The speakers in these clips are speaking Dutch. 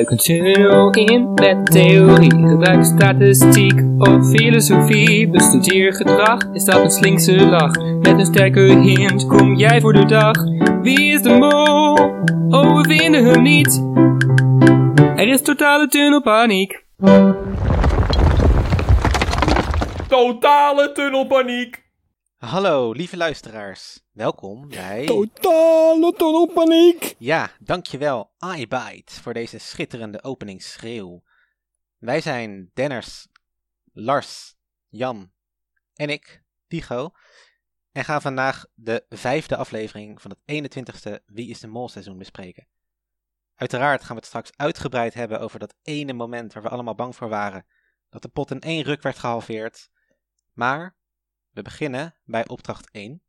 Duik een tunnel in met theorie. Gebruik statistiek of filosofie. Bestudeer gedrag, is dat een slinkse lach? Met een sterke hint kom jij voor de dag. Wie is de mol? Oh, we vinden hem niet. Er is totale tunnelpaniek. Totale tunnelpaniek! Hallo, lieve luisteraars. Welkom bij... Totale tunnelpaniek! Ja, dankjewel, iBite, voor deze schitterende openingsschreeuw. Wij zijn Denners, Lars, Jan en ik, Tigo. En gaan vandaag de vijfde aflevering van het 21ste Wie is de Mol seizoen bespreken. Uiteraard gaan we het straks uitgebreid hebben over dat ene moment waar we allemaal bang voor waren. Dat de pot in één ruk werd gehalveerd. Maar we beginnen bij opdracht 1.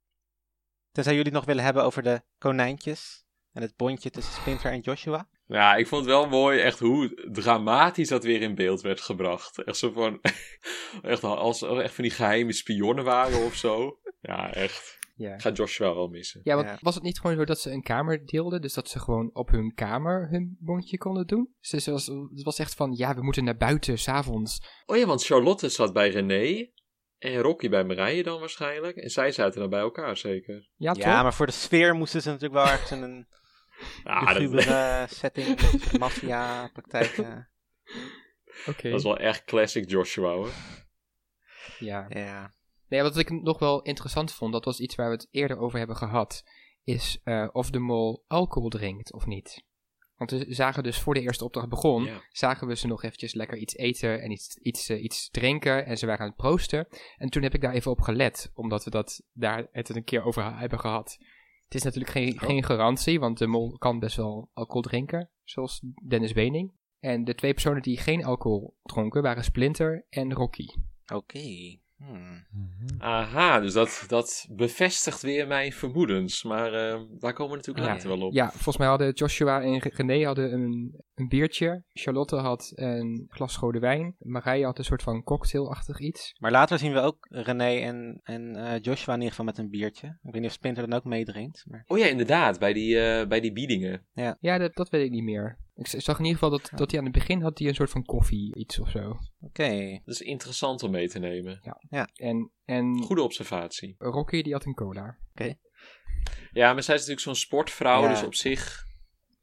Tenzij jullie het nog willen hebben over de konijntjes en het bondje tussen Splinter en Joshua. Ja, ik vond het wel mooi echt hoe dramatisch dat weer in beeld werd gebracht. Echt zo van, echt als er echt van die geheime spionnen waren of zo. Ja, echt. Ja. Ik ga Joshua wel missen. Ja, want Ja. was het niet gewoon zo dat ze een kamer deelden? Dus dat ze gewoon op hun kamer hun bondje konden doen? Dus het was, het was echt van, ja, we moeten naar buiten, s'avonds. Oh ja, want Charlotte zat bij René. En Rocky bij Marije dan waarschijnlijk. En zij zaten dan bij elkaar zeker. Ja, Ja, toch? maar voor de sfeer moesten ze natuurlijk wel ergens in een Ja, dat, setting, maffia praktijken. Oké. dat is wel echt classic Joshua hoor. Ja. Ja. Nee, wat ik nog wel interessant vond, dat was iets waar we het eerder over hebben gehad, is eh, of de mol alcohol drinkt of niet. Want we zagen dus voor de eerste opdracht begon, zagen we ze nog eventjes lekker iets eten en iets, iets, eh, iets drinken en ze waren aan het proosten. En toen heb ik daar even op gelet, omdat we dat daar het een keer over hebben gehad. Het is natuurlijk geen, Oh. geen garantie, want de mol kan best wel alcohol drinken, zoals Dennis Wening. En de twee personen die geen alcohol dronken waren Splinter en Rocky. Oké. Hmm. Aha, dus dat, dat bevestigt weer mijn vermoedens. Maar eh, daar komen we natuurlijk Ja. later wel op. Ja, volgens mij hadden Joshua en René hadden een, een biertje. Charlotte had een glas rode wijn. Marije had een soort van cocktailachtig iets. Maar later zien we ook René en, en eh, Joshua in ieder geval met een biertje. Ik weet niet of Splinter dan ook meedrinkt. Maar... Oh ja, inderdaad, bij die, eh, bij die biedingen. Ja, dat, dat weet ik niet meer. Ik zag in ieder geval dat, dat hij aan het begin had hij een soort van koffie iets of zo. Oké. Dat is interessant om mee te nemen. En, en Goede observatie. Rocky die had een cola. Ja, maar zij is natuurlijk zo'n sportvrouw, Ja. dus op zich...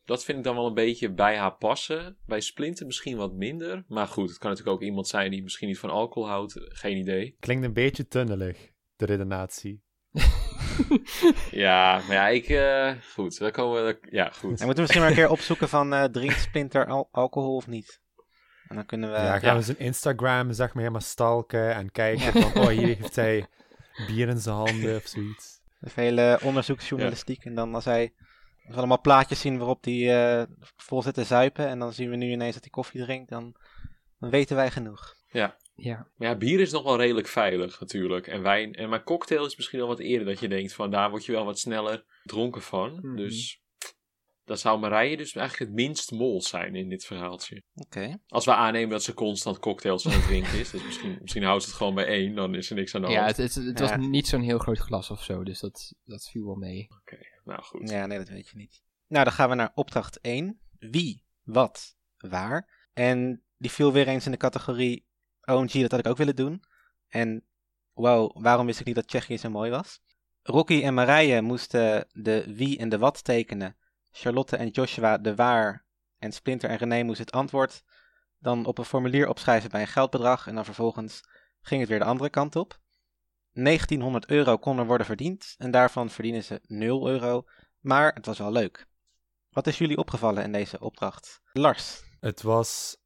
Dat vind ik dan wel een beetje bij haar passen. Bij Splinter misschien wat minder. Maar goed, het kan natuurlijk ook iemand zijn die misschien niet van alcohol houdt. Geen idee. Klinkt een beetje tunnelig, de redenatie. Ja, maar ja, ik... eh, goed, daar komen we... Ja, goed. En moeten we misschien maar een keer opzoeken van eh, drinkt Splinter al- alcohol of niet? En dan kunnen we... ja, gaan ja. we zijn Instagram zeg maar helemaal stalken en kijken van, oh, hier heeft hij bier in zijn handen of zoiets. De hele onderzoeksjournalistiek. En dan als hij als we allemaal plaatjes zien waarop hij eh, vol zit te zuipen. En dan zien we nu ineens dat hij koffie drinkt. Dan, dan weten wij genoeg. Ja, Maar ja, bier is nog wel redelijk veilig natuurlijk. En wijn... En maar cocktail is misschien wel wat eerder dat je denkt van... Daar word je wel wat sneller dronken van. Mhm. Dus... Dat zou Marije dus eigenlijk het minst mol zijn in dit verhaaltje. Oké. Als we aannemen dat ze constant cocktails aan het drinken is. Dus misschien, misschien houdt ze het gewoon bij één. Dan is er niks aan de hand. ja het, het, het was Ja. niet zo'n heel groot glas of zo, dus dat, dat viel wel mee. Nou goed. Ja, nee, dat weet je niet. Nou, dan gaan we naar opdracht 1. Wie, wat, waar. En die viel weer eens in de categorie OMG, dat had ik ook willen doen. En wow, waarom wist ik niet dat Tsjechië zo mooi was? Rocky en Marije moesten de wie en de wat tekenen. Charlotte en Joshua de waar. En Splinter en René moesten het antwoord dan op een formulier opschrijven bij een geldbedrag. En dan vervolgens ging het weer de andere kant op. 1900 euro kon er worden verdiend. En daarvan verdienen ze 0 euro. Maar het was wel leuk. Wat is jullie opgevallen in deze opdracht? Lars. Het was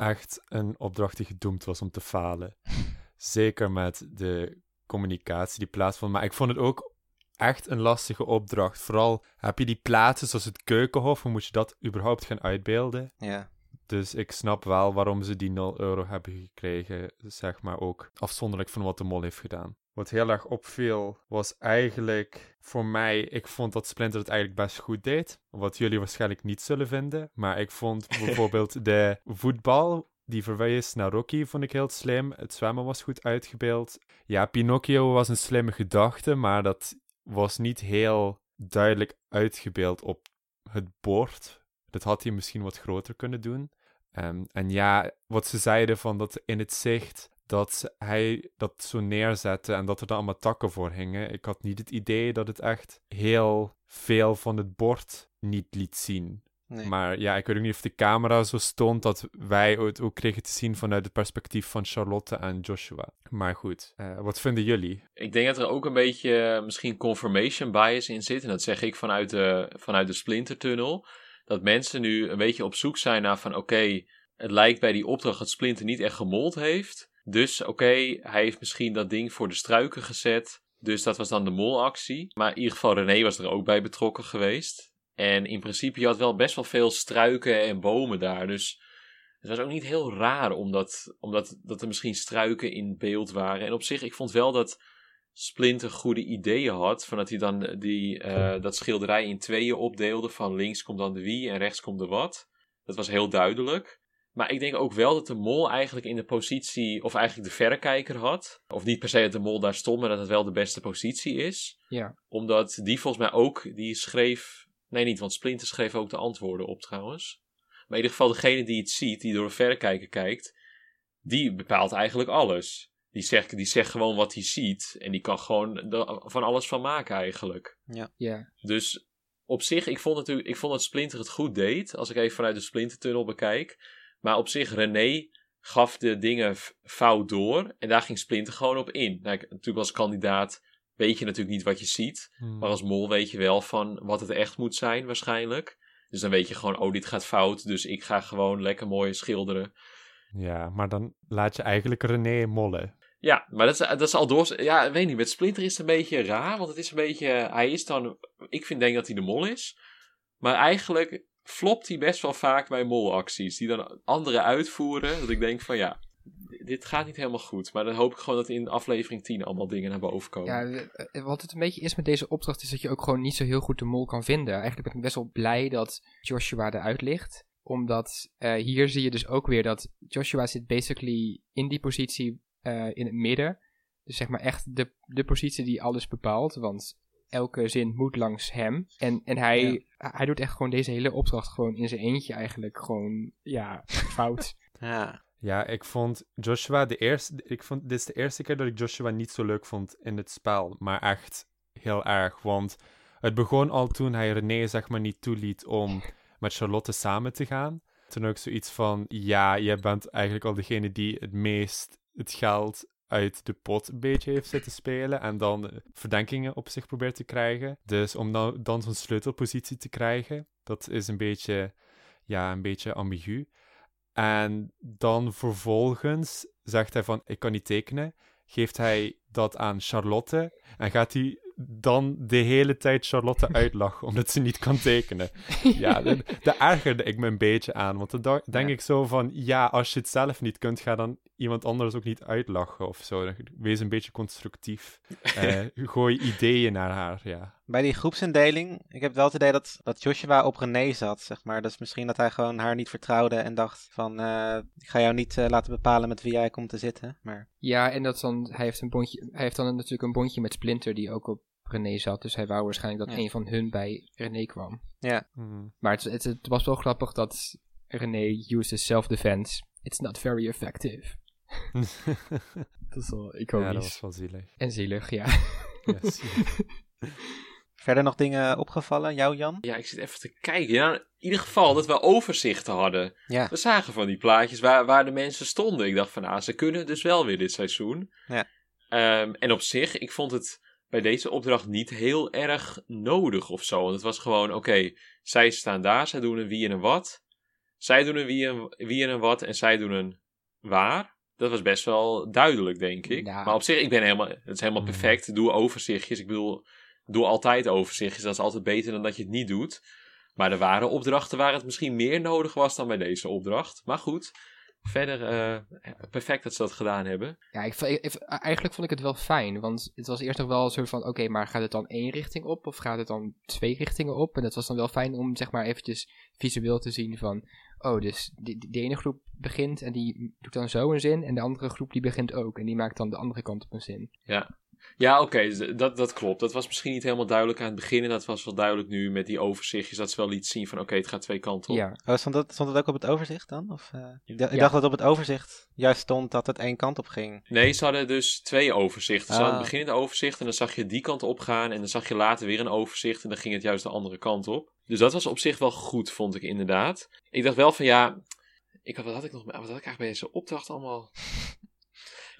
echt een opdracht die gedoemd was om te falen. Zeker met de communicatie die plaatsvond. Maar ik vond het ook echt een lastige opdracht. Vooral heb je die plaatsen zoals het keukenhof, hoe moet je dat überhaupt gaan uitbeelden? Ja. Dus ik snap wel waarom ze die 0 euro hebben gekregen, zeg maar ook afzonderlijk van wat de mol heeft gedaan. Wat heel erg opviel was eigenlijk voor mij, ik vond dat Splinter het eigenlijk best goed deed. Wat jullie waarschijnlijk niet zullen vinden. Maar ik vond bijvoorbeeld de voetbal die verwijst naar Rocky, vond ik heel slim. Het zwemmen was goed uitgebeeld. Ja, Pinocchio was een slimme gedachte, maar dat was niet heel duidelijk uitgebeeld op het bord. Dat had hij misschien wat groter kunnen doen. Ehm, en ja, wat ze zeiden van dat in het zicht dat hij dat zo neerzette en dat er dan allemaal takken voor hingen. Ik had niet het idee dat het echt heel veel van het bord niet liet zien. Nee. Maar ja, ik weet ook niet of de camera zo stond dat wij het ook kregen te zien vanuit het perspectief van Charlotte en Joshua. Maar goed, eh, wat vinden jullie? Ik denk dat er ook een beetje eh, misschien confirmation bias in zit. En dat zeg ik vanuit de, vanuit de Splintertunnel. Dat mensen nu een beetje op zoek zijn naar van oké, het lijkt bij die opdracht dat Splinter niet echt gemold heeft. Dus oké, hij heeft misschien dat ding voor de struiken gezet. Dus dat was dan de molactie. Maar in ieder geval René was er ook bij betrokken geweest. En in principe, je had wel best wel veel struiken en bomen daar. Dus het was ook niet heel raar omdat, omdat dat er misschien struiken in beeld waren. En op zich, ik vond wel dat Splinter goede ideeën had. Van dat hij dan die, eh, dat schilderij in tweeën opdeelde. Van links komt dan de wie en rechts komt de wat. Dat was heel duidelijk. Maar ik denk ook wel dat de mol eigenlijk in de positie, of eigenlijk de verrekijker had. Of niet per se dat de mol daar stond, maar dat het wel de beste positie is. Ja. Omdat die volgens mij ook, die schreef. Nee, niet, want Splinter schreef ook de antwoorden op trouwens. Maar in ieder geval, degene die het ziet, die door de verrekijker kijkt, die bepaalt eigenlijk alles. Die zegt, die zegt gewoon wat hij ziet. En die kan gewoon van alles van maken eigenlijk. Ja. Dus op zich, ik vond, natuurlijk, ik vond dat Splinter het goed deed. Als ik even vanuit de Splintertunnel bekijk. Maar op zich, René gaf de dingen fout door. En daar ging Splinter gewoon op in. Nou, natuurlijk als kandidaat weet je natuurlijk niet wat je ziet. Maar als mol weet je wel van wat het echt moet zijn waarschijnlijk. Dus dan weet je gewoon, oh dit gaat fout. Dus ik ga gewoon lekker mooi schilderen. Ja, maar dan laat je eigenlijk René mollen. Ja, maar dat is, dat is al door. Ja, ik weet niet. Met Splinter is het een beetje raar. Want het is een beetje. Hij is dan. Ik vind denk dat hij de mol is. Maar eigenlijk flopt hij best wel vaak bij molacties. Die dan anderen uitvoeren. Dat ik denk van ja. Dit gaat niet helemaal goed. Maar dan hoop ik gewoon dat in aflevering 10 allemaal dingen naar boven komen. Ja, eh, wat het een beetje is met deze opdracht is dat je ook gewoon niet zo heel goed de mol kan vinden. Eigenlijk ben ik best wel blij dat Joshua eruit ligt. Omdat eh, hier zie je dus ook weer dat Joshua zit basically in die positie eh, in het midden. Dus zeg maar echt de, de positie die alles bepaalt. Want elke zin moet langs hem. En, en hij, Ja. hij doet echt gewoon deze hele opdracht gewoon in zijn eentje eigenlijk gewoon, ja, fout. Ja. Ja, ik vond Joshua de eerste. Ik vond, dit is de eerste keer dat ik Joshua niet zo leuk vond in het spel. Maar echt heel erg. Want het begon al toen hij René zeg maar niet toeliet om met Charlotte samen te gaan. Toen ook zoiets van: ja, jij bent eigenlijk al degene die het meest het geld uit de pot een beetje heeft zitten spelen. En dan eh, verdenkingen op zich probeert te krijgen. Dus om dan, dan zo'n sleutelpositie te krijgen, dat is een beetje, ja, een beetje ambigu. En dan vervolgens zegt hij van, ik kan niet tekenen. Geeft hij dat aan Charlotte. En gaat hij dan de hele tijd Charlotte uitlachen, omdat ze niet kan tekenen. Ja, daar ergerde ik me een beetje aan. Want dan da- denk Ja. ik zo van, ja, als je het zelf niet kunt, ga dan iemand anders ook niet uitlachen of zo. Wees een beetje constructief. Eh, gooi ideeën naar haar, ja. Bij die groepsindeling, ik heb wel het idee dat, dat Joshua op René zat, zeg maar. Dus misschien dat hij gewoon haar niet vertrouwde en dacht van, eh, ik ga jou niet eh, laten bepalen met wie jij komt te zitten. Maar Ja, en dat is dan, hij heeft, een bondje, hij heeft dan natuurlijk een bondje met Splinter die ook op René zat. Dus hij wou waarschijnlijk dat Ja. een van hun bij René kwam. Hmm. Maar het, het, het was wel grappig dat René uses self-defense. It's not very effective. Dat is wel ja, dat was wel zielig. En zielig, ja. Ja, zielig. verder nog dingen opgevallen, jou Jan? Ja, ik zit even te kijken. Ja, in ieder geval dat we overzichten hadden. Ja. We zagen van die plaatjes waar, waar de mensen stonden. Ik dacht van, ah, ze kunnen dus wel weer dit seizoen. Ja. Ehm, en op zich, ik vond het bij deze opdracht niet heel erg nodig of zo. Want het was gewoon, oké, zij staan daar, zij doen een wie en een wat. Zij doen een wie en, wie en een wat en zij doen een waar. Dat was best wel duidelijk, denk ik. Ja. Maar op zich, ik ben helemaal, het is helemaal Mhm. perfect. Doe overzichtjes. Ik bedoel, doe altijd overzichtjes. Dat is altijd beter dan dat je het niet doet. Maar er waren opdrachten waar het misschien meer nodig was dan bij deze opdracht. Maar goed, verder eh, perfect dat ze dat gedaan hebben. Ja, ik, ik- eigenlijk vond ik het wel fijn. Want het was eerst nog wel een soort van: oké, maar gaat het dan één richting op? Of gaat het dan twee richtingen op? En het was dan wel fijn om zeg maar eventjes visueel te zien van: oh, dus die ene groep begint en die doet dan zo een zin. En de andere groep die begint ook. En die maakt dan de andere kant op een zin. Ja. Ja, oké, dus dat, dat klopt. Dat was misschien niet helemaal duidelijk aan het begin. En dat was wel duidelijk nu met die overzichtjes. Dat ze wel liet zien van oké, het gaat twee kanten op. Ja, Oh, stond, dat, stond dat ook op het overzicht dan? Of, eh, ik, Ja. dacht dat op het overzicht juist stond dat het één kant op ging. Nee, ze hadden dus twee overzichten. Ze hadden Ah. het begin een overzicht en dan zag je die kant op gaan. En dan zag je later weer een overzicht en dan ging het juist de andere kant op. Dus dat was op zich wel goed, vond ik inderdaad. Ik dacht wel van ja, ik had, wat had ik nog, wat had ik eigenlijk bij deze opdracht allemaal?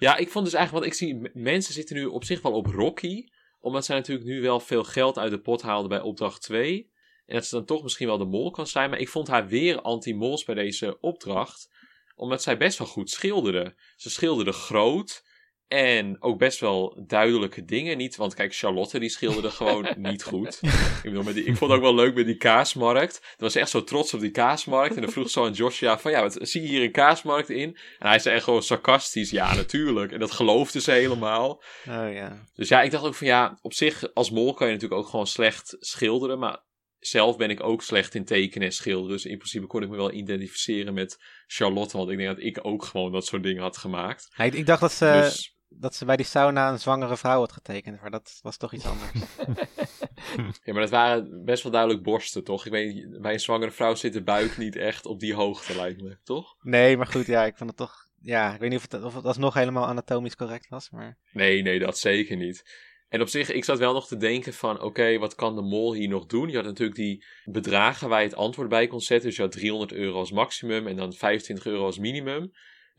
Ja, ik vond dus eigenlijk, want ik zie, mensen zitten nu op zich wel op Rocky. Omdat zij natuurlijk nu wel veel geld uit de pot haalden bij opdracht 2. En dat ze dan toch misschien wel de mol kan zijn. Maar ik vond haar weer anti-mols bij deze opdracht. Omdat zij best wel goed schilderde. Ze schilderde groot. En ook best wel duidelijke dingen. Niet, want kijk, Charlotte die schilderde gewoon niet goed. Ik, bedoel, met die, ik vond het ook wel leuk met die kaasmarkt. Toen was echt zo trots op die kaasmarkt. En dan vroeg zo aan Joshua van, ja, wat, zie je hier een kaasmarkt in? En hij zei echt gewoon sarcastisch, ja, natuurlijk. En dat geloofde ze helemaal. Oh ja. Dus ja, ik dacht ook van, ja, op zich, als mol kan je natuurlijk ook gewoon slecht schilderen. Maar zelf ben ik ook slecht in tekenen en schilderen. Dus in principe kon ik me wel identificeren met Charlotte. Want ik denk dat ik ook gewoon dat soort dingen had gemaakt. Nee, ik, ik dacht dat ze, dus dat ze bij die sauna een zwangere vrouw had getekend, maar dat was toch iets anders. Ja, maar dat waren best wel duidelijk borsten, toch? Ik weet niet, bij een zwangere vrouw zit de buik niet echt op die hoogte, lijkt me, toch? nee, maar goed, ja, ik vond het toch... Ja, ik weet niet of het, of het alsnog helemaal anatomisch correct was, maar... Nee, nee, dat zeker niet. En op zich, ik zat wel nog te denken van, oké, wat kan de mol hier nog doen? Je had natuurlijk die bedragen waar je het antwoord bij kon zetten. Dus je had 300 euro als maximum en dan 25 euro als minimum.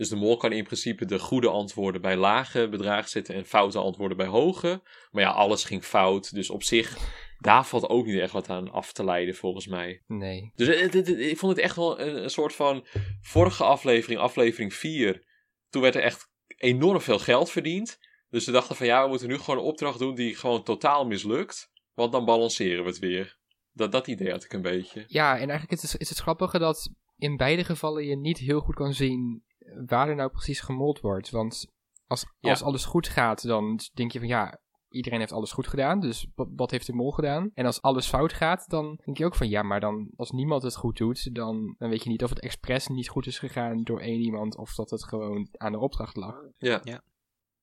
Dus de mol kan in principe de goede antwoorden bij lage bedragen zetten en foute antwoorden bij hoge. Maar ja, alles ging fout. Dus op zich, daar valt ook niet echt wat aan af te leiden, volgens mij. nee. Dus het- het- het- ik vond het echt wel een, een soort van vorige aflevering, aflevering 4. Toen werd er echt enorm veel geld verdiend. Dus ze dachten van ja, we moeten nu gewoon een opdracht doen die gewoon totaal mislukt. Want dan balanceren we het weer. Dat, dat idee had ik een beetje. Ja, en eigenlijk is het, is het grappige dat in beide gevallen je niet heel goed kan zien waar er nou precies gemold wordt. Want als, Ja. als alles goed gaat, dan denk je van ja, iedereen heeft alles goed gedaan. Dus wat, wat heeft de mol gedaan? En als alles fout gaat, dan denk je ook van ja, maar dan als niemand het goed doet, dan, dan weet je niet of het expres niet goed is gegaan door één iemand of dat het gewoon aan de opdracht lag. Ja,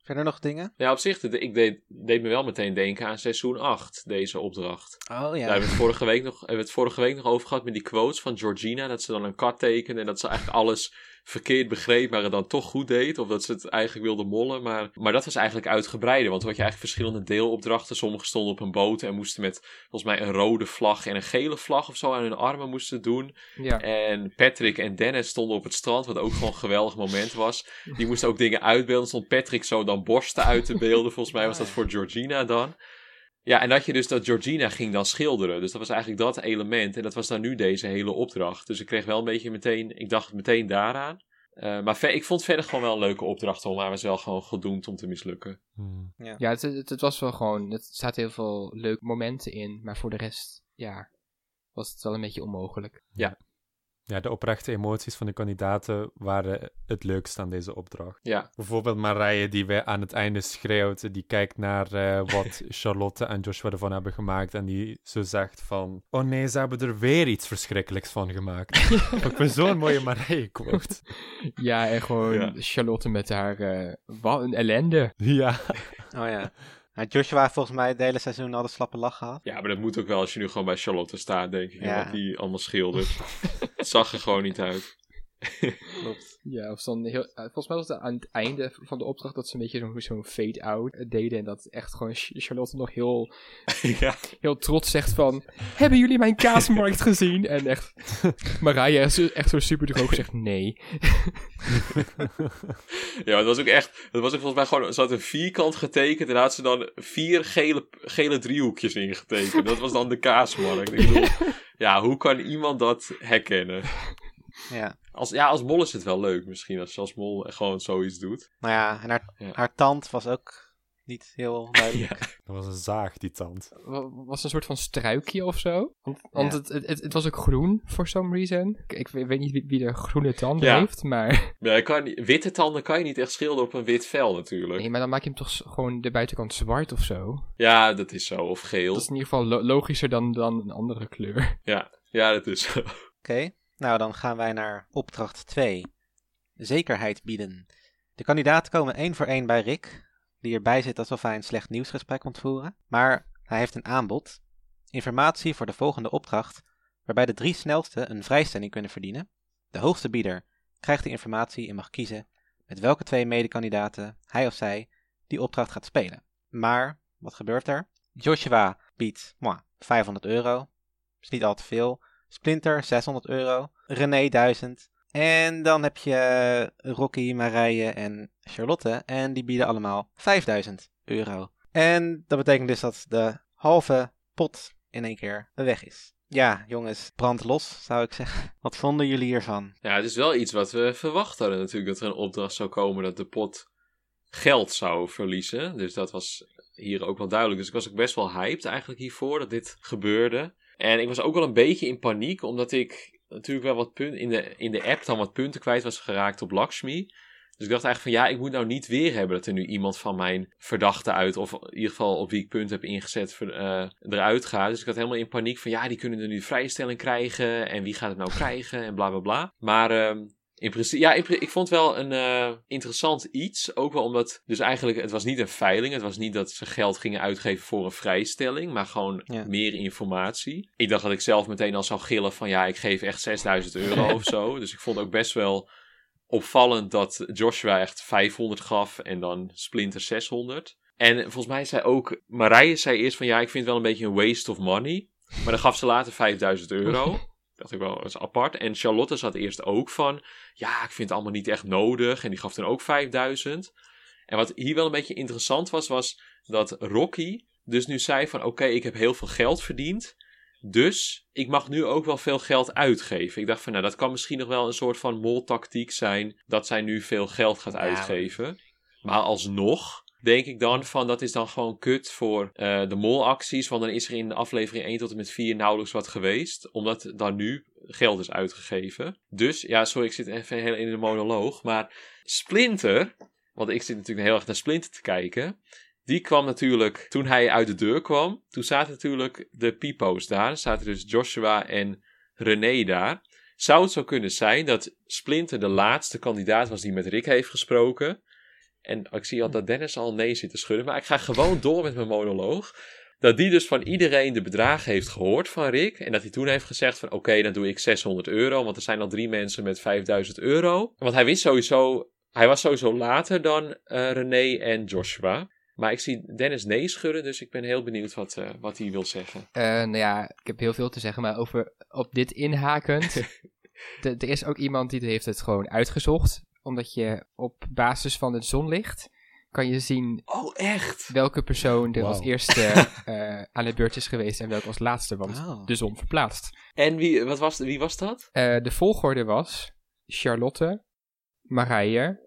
Verder nog dingen? ja op zich, de- ik deed, deed me wel meteen denken aan seizoen 8, deze opdracht. Oh Daar ja. hebben we, het vorige week nog, hebben we het vorige week nog over gehad met die quotes van Georgina. Dat ze dan een kat tekende en dat ze eigenlijk alles verkeerd begreep, maar het dan toch goed deed. Of dat ze het eigenlijk wilde mollen. Maar, maar dat was eigenlijk uitgebreider. Want toen had je eigenlijk verschillende deelopdrachten. Sommigen stonden op een boot en moesten met volgens mij een rode vlag en een gele vlag of zo aan hun armen moesten doen. Ja, En Patrick en Dennis stonden op het strand, wat ook gewoon een geweldig moment was. Die moesten ook dingen uitbeelden. Stond Patrick zo dan borsten uit te beelden. Volgens mij was dat voor Georgina dan. Ja, en dat je dus dat Georgina ging dan schilderen. Dus dat was eigenlijk dat element. En dat was dan nu deze hele opdracht. Dus ik kreeg wel een beetje meteen, ik dacht meteen daaraan. Eh, maar ver- ik vond verder gewoon wel een leuke opdracht, hoor, maar hij was wel gewoon gedoemd om te mislukken. Hmm. ja het, het, het was wel gewoon, het staat heel veel leuke momenten in, maar voor de rest, ja, was het wel een beetje onmogelijk. Ja, de oprechte emoties van de kandidaten waren het leukst aan deze opdracht. Ja, Bijvoorbeeld Marije die weer aan het einde schreeuwt, die kijkt naar eh, wat Charlotte en Joshua ervan hebben gemaakt en die zo zegt van, oh nee, ze hebben er weer iets verschrikkelijks van gemaakt. ik ben zo'n mooie Marije quote. Ja, en gewoon Ja. Charlotte met haar, eh, wat een ellende. ja. Oh ja. Nou, Joshua heeft volgens mij het hele seizoen al de slappe lach gehad. ja, maar dat moet ook wel als je nu gewoon bij Charlotte staat, denk ik. en. Wat die allemaal schildert. het zag er gewoon niet uit. Klopt. Ja, of dan heel, eh, volgens mij was het aan het einde van de opdracht dat ze een beetje zo'n fade-out eh, deden. En dat echt gewoon Ch- Charlotte nog heel, ja. heel trots zegt van, hebben jullie mijn kaasmarkt gezien? En echt, Marije is echt zo super droog zegt nee. Ja, het was ook echt. Het was ook volgens mij gewoon. Ze had een vierkant getekend. En daar had ze dan vier gele, gele driehoekjes ingetekend. Dat was dan de kaasmarkt. Ik bedoel, ja, hoe kan iemand dat herkennen? Ja. Als, ja, als mol is het wel leuk misschien. Als je als mol gewoon zoiets doet. Nou ja, en haar, Ja. haar tand was ook niet heel duidelijk. Ja. Dat was een zaag, die tand. Wa- Was een soort van struikje of zo. Want, want Ja. het, het, het, het was ook groen, for some reason. Ik, ik weet niet wie, wie de groene tanden Ja. heeft, maar... Maar je kan, niet- witte tanden kan je niet echt schilderen op een wit vel natuurlijk. Nee, maar dan maak je hem toch gewoon de buitenkant zwart of zo. Ja, dat is zo. Of geel. Dat is in ieder geval lo- logischer dan, dan een andere kleur. Ja, ja, dat is zo. Oké, nou dan gaan wij naar opdracht 2. Zekerheid bieden. De kandidaten komen één voor één bij Rick. die erbij zit alsof hij een slecht nieuwsgesprek moet voeren. Maar hij heeft een aanbod. Informatie voor de volgende opdracht, waarbij de drie snelste een vrijstelling kunnen verdienen. De hoogste bieder krijgt de informatie en mag kiezen met welke twee medekandidaten hij of zij die opdracht gaat spelen. Maar, wat gebeurt er? Joshua biedt moi, 500 euro. Is niet al te veel. Splinter 600 euro. René 1000. En dan heb je Rocky, Marije en Charlotte. En die bieden allemaal 5000 euro. En dat betekent dus dat de halve pot in één keer weg is. Ja, jongens, brand los, zou ik zeggen. Wat vonden jullie hiervan? Ja, het is wel iets wat we verwacht hadden natuurlijk. Dat er een opdracht zou komen dat de pot geld zou verliezen. Dus dat was hier ook wel duidelijk. Dus ik was ook best wel hyped eigenlijk hiervoor dat dit gebeurde. En ik was ook wel een beetje in paniek, omdat ik natuurlijk wel wat punten in de, in de app dan wat punten kwijt was geraakt op Lakshmi. Dus ik dacht eigenlijk van ja, ik moet nou niet weer hebben dat er nu iemand van mijn verdachte uit, of in ieder geval op wie ik punt heb ingezet, ver, uh, eruit gaat. Dus ik had helemaal in paniek van ja, die kunnen er nu vrijstelling krijgen en wie gaat het nou krijgen en bla bla bla. Maar uh, in principe, ja, ik, ik vond wel een uh, interessant iets. Ook wel omdat, dus eigenlijk, het was niet een veiling. Het was niet dat ze geld gingen uitgeven voor een vrijstelling, maar gewoon Ja. meer informatie. Ik dacht dat ik zelf meteen al zou gillen van ja, ik geef echt 6000 euro of zo. Dus ik vond ook best wel opvallend dat Joshua echt 500 gaf en dan Splinter 600. En volgens mij zei ook, Marije zei eerst van ja, ik vind het wel een beetje een waste of money. Maar dan gaf ze later 5000 euro. dacht ik wel, dat is apart. En Charlotte zat eerst ook van, ja, ik vind het allemaal niet echt nodig. En die gaf dan ook 5000. En wat hier wel een beetje interessant was, was dat Rocky dus nu zei van, oké, ik heb heel veel geld verdiend. Dus ik mag nu ook wel veel geld uitgeven. Ik dacht van, nou, dat kan misschien nog wel een soort van moltactiek zijn. Dat zij nu veel geld gaat Ja. uitgeven. Maar alsnog denk ik dan van, dat is dan gewoon kut voor eh, de molacties. Want dan is er in de aflevering 1 tot en met 4 nauwelijks wat geweest. Omdat dan nu geld is uitgegeven. Dus, ja, sorry, ik zit even heel in de monoloog. Maar Splinter, want ik zit natuurlijk heel erg naar Splinter te kijken. Die kwam natuurlijk, toen hij uit de deur kwam, toen zaten natuurlijk de pipo's daar. Zaten dus Joshua en René daar. Zou het zo kunnen zijn dat Splinter de laatste kandidaat was die met Rick heeft gesproken? En ik zie al dat Dennis al nee zit te schudden, maar ik ga gewoon door met mijn monoloog. Dat die dus van iedereen de bedragen heeft gehoord van Rick. En dat hij toen heeft gezegd van oké, dan doe ik 600 euro. Want er zijn al drie mensen met 5000 euro. Want hij wist sowieso, hij was sowieso later dan eh, René en Joshua. Maar ik zie Dennis nee schudden, dus ik ben heel benieuwd wat, eh, wat hij wil zeggen. Eh, nou ja, ik heb heel veel te zeggen, maar over op dit inhakend. er is ook iemand die heeft het gewoon uitgezocht. Omdat je op basis van het zonlicht kan je zien Oh, echt? welke persoon er als eerste eh, aan de beurt is geweest en welke als laatste, want Oh. de zon verplaatst. En wie, wat was, wie was dat? Eh, de volgorde was Charlotte, Marije,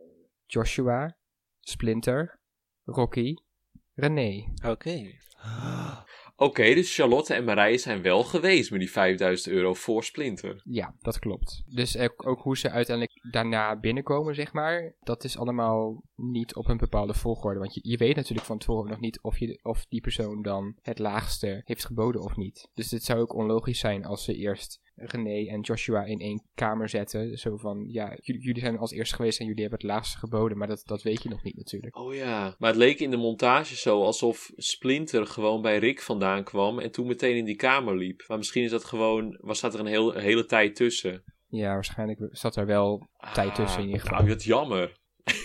Joshua, Splinter, Rocky, René. Oké. Oké, dus Charlotte en Marije zijn wel geweest met die 5000 euro voor Splinter. Ja, dat klopt. Dus ook hoe ze uiteindelijk daarna binnenkomen, zeg maar, dat is allemaal niet op een bepaalde volgorde. Want je, je weet natuurlijk van tevoren nog niet of, je, of die persoon dan het laagste heeft geboden of niet. Dus het zou ook onlogisch zijn als ze eerst René en Joshua in één kamer zetten. Zo van, ja, jullie, jullie zijn als eerste geweest en jullie hebben het laagste geboden, maar dat, dat weet je nog niet natuurlijk. Oh ja. Maar het leek in de montage zo alsof Splinter gewoon bij Rick vandaan kwam en toen meteen in die kamer liep. Maar misschien is dat gewoon, was staat er een, heel, een hele tijd tussen. Ja, waarschijnlijk zat er wel tijd tussen in ieder Ah, geval. Nou, dat jammer.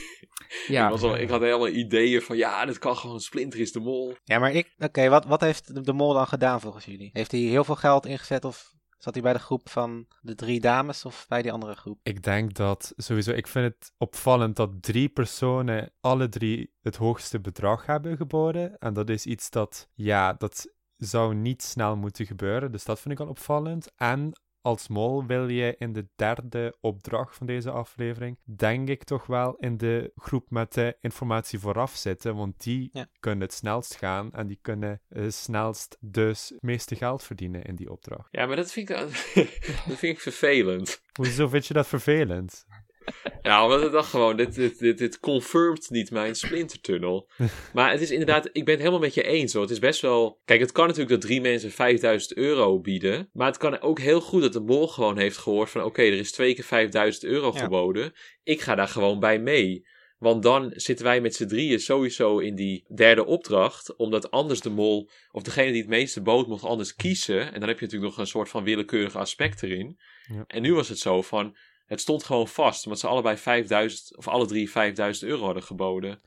Ja, Ik, was al, ik had helemaal ideeën van ja, dit kan gewoon Splinter is de mol. Ja, maar ik... Oké, wat, wat heeft de mol dan gedaan volgens jullie? Heeft hij heel veel geld ingezet of zat hij bij de groep van de drie dames of bij die andere groep? Ik denk dat sowieso, ik vind het opvallend dat drie personen alle drie het hoogste bedrag hebben geboden. En dat is iets dat, ja, dat zou niet snel moeten gebeuren. Dus dat vind ik al opvallend. En als mol wil je in de derde opdracht van deze aflevering, denk ik toch wel in de groep met de informatie vooraf zitten. Want die Ja. kunnen het snelst gaan en die kunnen het snelst dus het meeste geld verdienen in die opdracht. Ja, maar dat vind ik, dat vind ik vervelend. Hoezo vind je dat vervelend? Ja, omdat ik dacht gewoon, dit, dit, dit, dit confirmt niet mijn splintertunnel. maar het is inderdaad, ik ben het helemaal met je eens hoor. Het is best wel... Kijk, het kan natuurlijk dat drie mensen 5000 euro bieden. Maar het kan ook heel goed dat de mol gewoon heeft gehoord van... Oké, er is twee keer 5000 euro Ja. geboden. Ik ga daar gewoon bij mee. Want dan zitten wij met z'n drieën sowieso in die derde opdracht. Omdat anders de mol, of degene die het meeste bood, mocht anders kiezen. En dan heb je natuurlijk nog een soort van willekeurig aspect erin. Ja. En nu was het zo van, het stond gewoon vast. Omdat ze allebei 5000, of alle drie 5000 euro hadden geboden.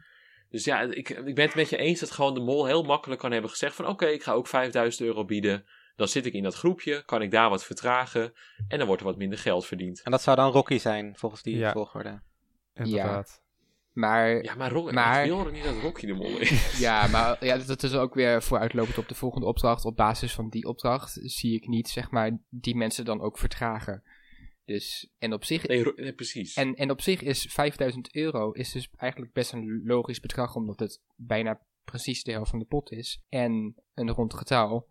Dus ja, ik, ik ben het met je eens dat gewoon de mol heel makkelijk kan hebben gezegd van... Oké, ik ga ook 5000 euro bieden. Dan zit ik in dat groepje, kan ik daar wat vertragen. En dan wordt er wat minder geld verdiend. En dat zou dan Rocky zijn, volgens die Ja. volgorde. Inderdaad. Maar Ja, maar, Ro Maar- ik wil er niet dat Rocky de mol is. Ja, maar ja, dat is ook weer vooruitlopend op de volgende opdracht. Op basis van die opdracht zie ik niet, zeg maar, die mensen dan ook vertragen. Dus, en op zich, Nee, Ro- nee, precies. en, en op zich is 5000 euro is dus eigenlijk best een logisch bedrag, omdat het bijna precies de helft van de pot is. En een rond getal.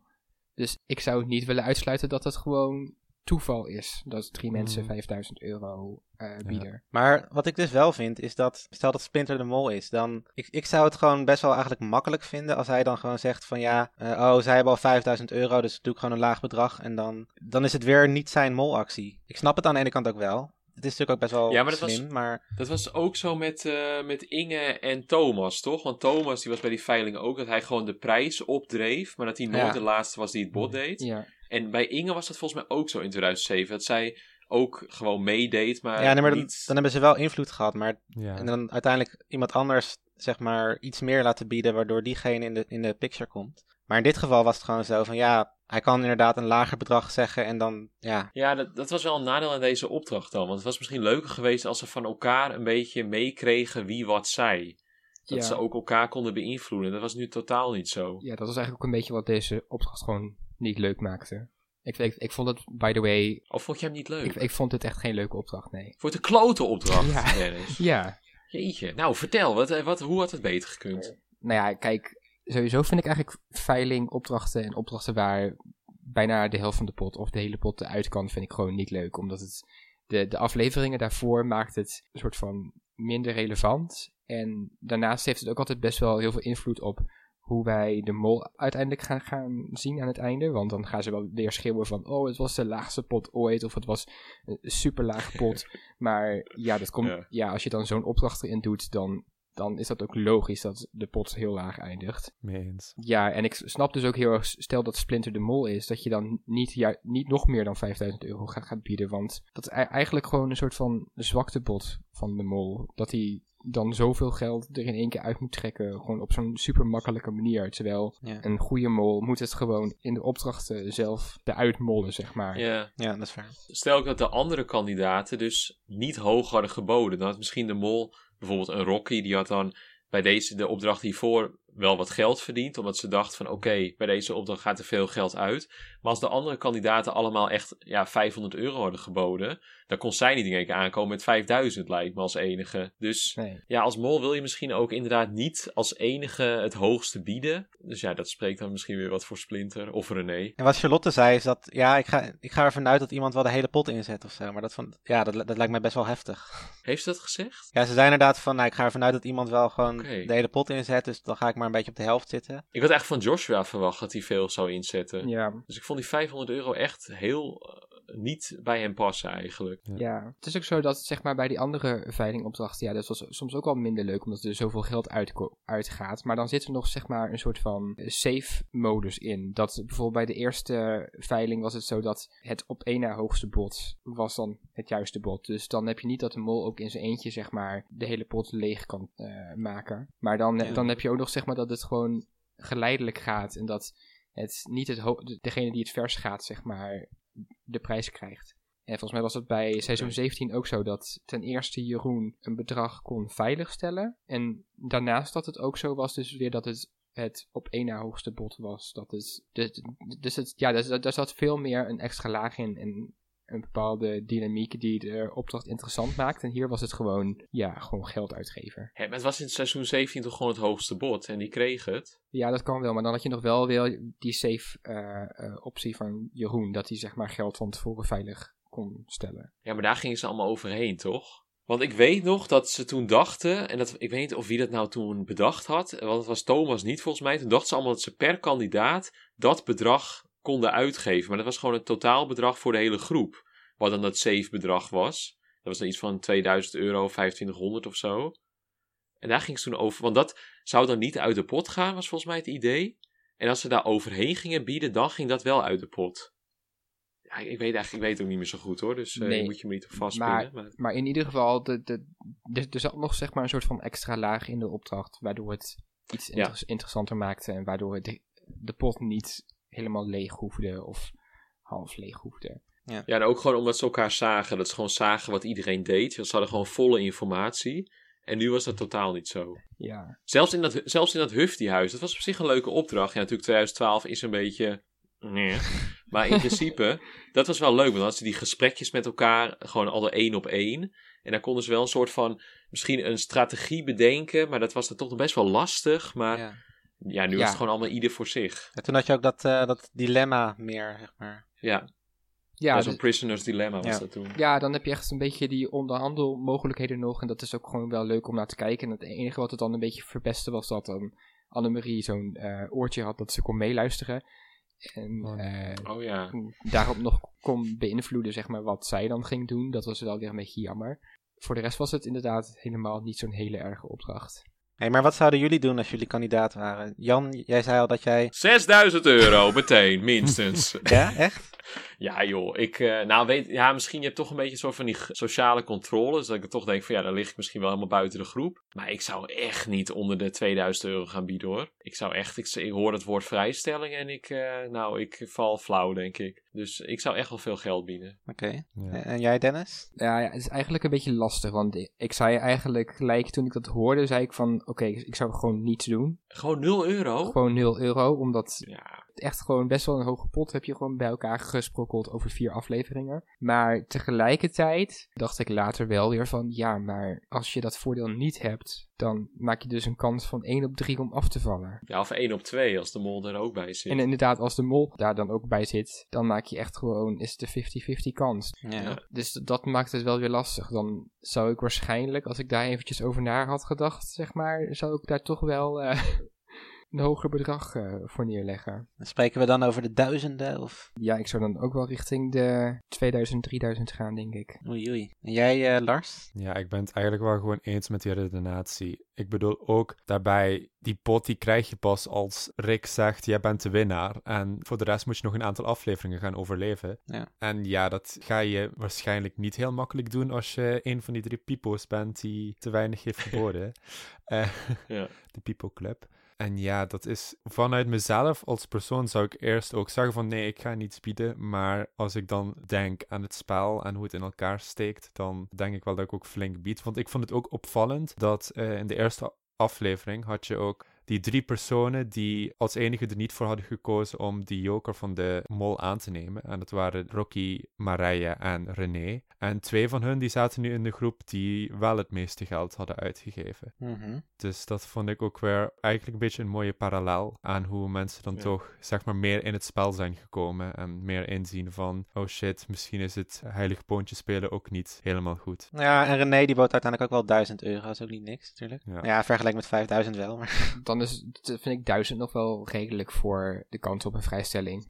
Dus ik zou niet willen uitsluiten dat het gewoon toeval is. Dat drie mensen Mhm. 5000 euro eh, bieden. Maar wat ik dus wel vind, is dat, stel dat Splinter de Mol is, dan, ik, ik zou het gewoon best wel eigenlijk makkelijk vinden als hij dan gewoon zegt van ja, eh, oh, zij hebben al 5000 euro, dus doe ik gewoon een laag bedrag en dan, dan is het weer niet zijn molactie. Ik snap het aan de ene kant ook wel. Het is natuurlijk ook best wel Ja, maar dat was- slim, maar Dat was ook zo met, eh, met Inge en Thomas, toch? Want Thomas die was bij die veiling ook dat hij gewoon de prijs opdreef, maar dat hij nooit Ja. de laatste was die het bod deed. Ja. En bij Inge was dat volgens mij ook zo in 2007, dat zij ook gewoon meedeed, maar, ja, nee, maar dan, hebben ze wel invloed gehad, maar Ja. en dan uiteindelijk iemand anders zeg maar iets meer laten bieden, waardoor diegene in de, in de picture komt. Maar in dit geval was het gewoon zo van ja, hij kan inderdaad een lager bedrag zeggen en dan ja, Ja, dat, dat was wel een nadeel aan deze opdracht dan. Want het was misschien leuker geweest als ze van elkaar een beetje meekregen wie wat zei. Dat Ja. ze ook elkaar konden beïnvloeden. Dat was nu totaal niet zo. Ja, dat was eigenlijk ook een beetje wat deze opdracht gewoon niet leuk maakte. Ik, ik, ik vond het, by the way, Of vond je hem niet leuk? ik, ik vond het echt geen leuke opdracht, nee. Voor de klote opdracht, Ja. Dennis. Ja, Jeetje. Nou, vertel. Wat, eh, wat, hoe had het beter gekund? nou ja, kijk, sowieso vind ik eigenlijk veiling, opdrachten en opdrachten waar bijna de helft van de pot of de hele pot eruit kan, vind ik gewoon niet leuk. Omdat het, de, de afleveringen daarvoor maakt het een soort van minder relevant. En daarnaast heeft het ook altijd best wel heel veel invloed op hoe wij de mol uiteindelijk gaan, gaan zien aan het einde. Want dan gaan ze wel weer schreeuwen van, oh, het was de laagste pot ooit, of het was een super laag pot. maar ja, dat komt, Ja. ja. als je dan zo'n opdracht erin doet, dan, dan is dat ook logisch dat de pot heel laag eindigt. Mee eens. Ja, en ik snap dus ook heel erg, stel dat Splinter de Mol is, dat je dan niet, ja, niet nog meer dan 5000 euro gaat, gaat bieden. Want dat is ei- eigenlijk gewoon een soort van zwaktebod van de Mol. Dat hij dan zoveel geld er in één keer uit moet trekken, gewoon op zo'n super makkelijke manier. Terwijl ja, een goede mol moet het gewoon in de opdrachten zelf eruit mollen, zeg maar. Ja. ja, dat is waar. Stel ook dat de andere kandidaten dus niet hoog hadden geboden. Dan had misschien de mol, bijvoorbeeld een Rocky, die had dan bij deze, de opdracht hiervoor wel wat geld verdiend. Omdat ze dacht van oké, bij deze opdracht gaat er veel geld uit. Maar als de andere kandidaten allemaal echt ja, 500 euro hadden geboden. Dan kon zij niet in één keer aankomen met 5000 lijkt me als enige. Dus Nee. ja, als mol wil je misschien ook inderdaad niet als enige het hoogste bieden. Dus ja, dat spreekt dan misschien weer wat voor Splinter of René. En wat Charlotte zei is dat, ja, ik ga, ik ga ervan uit dat iemand wel de hele pot inzet of zo. Maar dat, vond, ja, dat, dat lijkt mij best wel heftig. Heeft ze dat gezegd? Ja, ze zei inderdaad van, nou, ik ga ervan uit dat iemand wel gewoon de hele pot inzet. Dus dan ga ik maar een beetje op de helft zitten. Ik had echt van Joshua verwacht dat hij veel zou inzetten. Ja, Dus ik vond die 500 euro echt heel eh, niet bij hem passen eigenlijk. Ja, het is ook zo dat zeg maar bij die andere veilingopdrachten, ja, dat was soms ook wel minder leuk omdat er zoveel geld uitgaat. Maar dan zit er nog zeg maar een soort van safe modus in. Dat bijvoorbeeld bij de eerste veiling was het zo dat het op één na hoogste bod was dan het juiste bod. Dus dan heb je niet dat de mol ook in zijn eentje zeg maar de hele pot leeg kan eh, maken. Maar dan, Ja. dan heb je ook nog zeg maar dat het gewoon geleidelijk gaat en dat het niet het degene die het vers gaat zeg maar de prijs krijgt. En volgens mij was het bij seizoen 17 ook zo dat ten eerste Jeroen een bedrag kon veiligstellen. En daarnaast dat het ook zo was dus weer dat het het op één na hoogste bod was. Dat is, dus, dus het, ja, daar, daar zat veel meer een extra laag in en een bepaalde dynamiek die de opdracht interessant maakt. En hier was het gewoon, ja, gewoon geld uitgeven. Maar het was in seizoen 17 toch gewoon het hoogste bod en die kreeg het. Ja, dat kan wel, maar dan had je nog wel weer die safe eh, eh, optie van Jeroen. Dat hij zeg maar geld van tevoren veilig kon stellen. Ja, maar daar gingen ze allemaal overheen, toch? Want ik weet nog dat ze toen dachten, en dat, ik weet niet of wie dat nou toen bedacht had, want het was Thomas niet volgens mij. Toen dachten ze allemaal dat ze per kandidaat dat bedrag konden uitgeven. Maar dat was gewoon het totaalbedrag voor de hele groep. Wat dan dat safe bedrag was. Dat was dan iets van 2000 euro, 2500 of zo. En daar ging ze toen over, want dat zou dan niet uit de pot gaan, was volgens mij het idee. En als ze daar overheen gingen bieden, dan ging dat wel uit de pot. Ja, ik weet eigenlijk ik weet het ook niet meer zo goed hoor, dus eh Nee, moet je me niet op vastpinnen. maar- Maar, Maar in ieder geval, de, de, de, er zat nog zeg maar een soort van extra laag in de opdracht, waardoor het iets Ja. interessanter maakte en waardoor de, de pot niet helemaal leeg hoefde of half leeg hoefde. Ja, en ook gewoon omdat ze elkaar zagen. Dat ze gewoon zagen wat iedereen deed. Ze hadden gewoon volle informatie. En nu was dat totaal niet zo. Ja, Zelfs in dat, zelfs in dat Hufty-huis. Dat was op zich een leuke opdracht. Ja, natuurlijk 2012 is een beetje... Nee. Maar in principe, dat was wel leuk. Want dan hadden ze die gesprekjes met elkaar. Gewoon alle één op één. En dan konden ze wel een soort van... Misschien een strategie bedenken. Maar dat was dan toch nog best wel lastig. Maar ja, Ja. nu Ja. was het gewoon allemaal ieder voor zich. En toen had je ook dat, eh, dat dilemma meer, zeg maar. Ja, ja, ja dus- zo'n prisoner's dilemma was Ja. dat toen. ja, dan heb je echt een beetje die onderhandelmogelijkheden nog. En dat is ook gewoon wel leuk om naar te kijken. En het enige wat het dan een beetje verpestte was dat dan Annemarie zo'n eh, oortje had dat ze kon meeluisteren. En Oh, eh, Oh ja. daarop nog kon beïnvloeden, zeg maar, wat zij dan ging doen. Dat was wel weer een beetje jammer. Voor de rest was het inderdaad helemaal niet zo'n hele erge opdracht. Hey, maar wat zouden jullie doen als jullie kandidaat waren? Jan, jij zei al dat jij... 6000 euro meteen, minstens. Ja, echt? Ja, joh. Ik, eh, nou, weet, ja, misschien je hebt toch een beetje een soort van die sociale controle. Dus dat ik toch denk van ja, dan lig ik misschien wel helemaal buiten de groep. Maar ik zou echt niet onder de 2000 euro gaan bieden hoor. Ik zou echt, ik, ik hoor het woord vrijstelling en ik, eh, nou, ik val flauw denk ik. Dus ik zou echt wel veel geld bieden. Oké. Ja. En- jij, Dennis? Ja, ja, het is eigenlijk een beetje lastig, want ik zei eigenlijk gelijk toen ik dat hoorde, zei ik van, oké, ik zou gewoon niets doen. Gewoon 0 euro? Gewoon 0 euro, omdat Ja, echt gewoon best wel een hoge pot heb je gewoon bij elkaar gesprokkeld over vier afleveringen. Maar tegelijkertijd dacht ik later wel weer van, ja, maar als je dat voordeel niet hebt, dan maak je dus een kans van 1 op 3 om af te vallen. ja of 1 op 2 als de mol er ook bij zit. En inderdaad, als de mol daar dan ook bij zit, dan maak je echt gewoon, is het een 50-50 kans. Ja. Dus dat maakt het wel weer lastig. Dan zou ik waarschijnlijk, als ik daar eventjes over na had gedacht, zeg maar, zou ik daar toch wel eh, een hoger bedrag eh, voor neerleggen. Spreken we dan over de duizenden of... Ja, ik zou dan ook wel richting de 2000, 3000 gaan, denk ik. Oei oei. En jij, eh, Lars? Ja, ik ben het eigenlijk wel gewoon eens met die redenatie. Ik bedoel ook daarbij, die pot die krijg je pas als Rick zegt, jij bent de winnaar. En voor de rest moet je nog een aantal afleveringen gaan overleven. Ja. En ja, dat ga je waarschijnlijk niet heel makkelijk doen als je een van die drie pipo's bent die te weinig heeft geboden. Eh, Ja. de Pipo Club. En ja, dat is vanuit mezelf als persoon zou ik eerst ook zeggen van nee, ik ga niets bieden. Maar als ik dan denk aan het spel en hoe het in elkaar steekt, dan denk ik wel dat ik ook flink bied. Want ik vond het ook opvallend dat eh, in de eerste aflevering had je ook die drie personen die als enige er niet voor hadden gekozen om die joker van de mol aan te nemen. En dat waren Rocky, Marije en René. En twee van hun die zaten nu in de groep die wel het meeste geld hadden uitgegeven. Mhm. Dus dat vond ik ook weer eigenlijk een beetje een mooie parallel aan hoe mensen dan Ja. toch, zeg maar, meer in het spel zijn gekomen. En meer inzien van, oh shit, misschien is het heilig poontje spelen ook niet helemaal goed. Ja, en René die bood uiteindelijk ook wel 1000 euro. Dat is ook niet niks, natuurlijk. Ja. Ja, vergeleken met 5000 wel, maar... Dan het- vind ik 1000 nog wel redelijk voor de kans op een vrijstelling.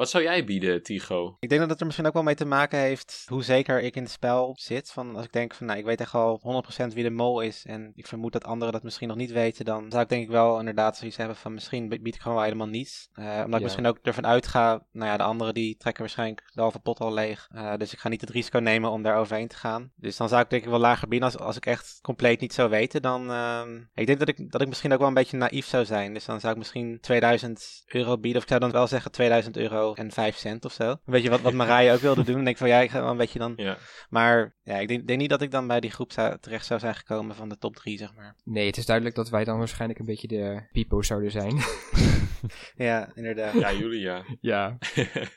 Wat zou jij bieden, Tigo? Ik denk dat het er misschien ook wel mee te maken heeft hoe zeker ik in het spel zit. Van als ik denk van, nou, ik weet echt al 100% wie de mol is en ik vermoed dat anderen dat misschien nog niet weten, dan zou ik denk ik wel inderdaad zoiets hebben van, misschien bied ik gewoon wel helemaal niets. Eh, omdat ik misschien ook ervan uitga, nou ja, de anderen die trekken waarschijnlijk de halve pot al leeg. Eh, dus ik ga niet het risico nemen om daar overheen te gaan. Dus dan zou ik denk ik wel lager bieden als, als ik echt compleet niet zou weten. Dan, ehm, ik denk dat ik, dat ik misschien ook wel een beetje naïef zou zijn. Dus dan zou ik misschien 2000 euro bieden. Of ik zou dan wel zeggen 2000 euro en 5 cent of zo. Een beetje wat, wat Marije ook wilde doen. Dan denk ik van ja, ik ga wel een beetje dan. Ja. Maar ja, ik denk, denk niet dat ik dan bij die groep zou, terecht zou zijn gekomen van de top 3, zeg maar. Nee, het is duidelijk dat wij dan waarschijnlijk een beetje de pipo's zouden zijn. Ja, inderdaad. Ja, jullie ja. ja,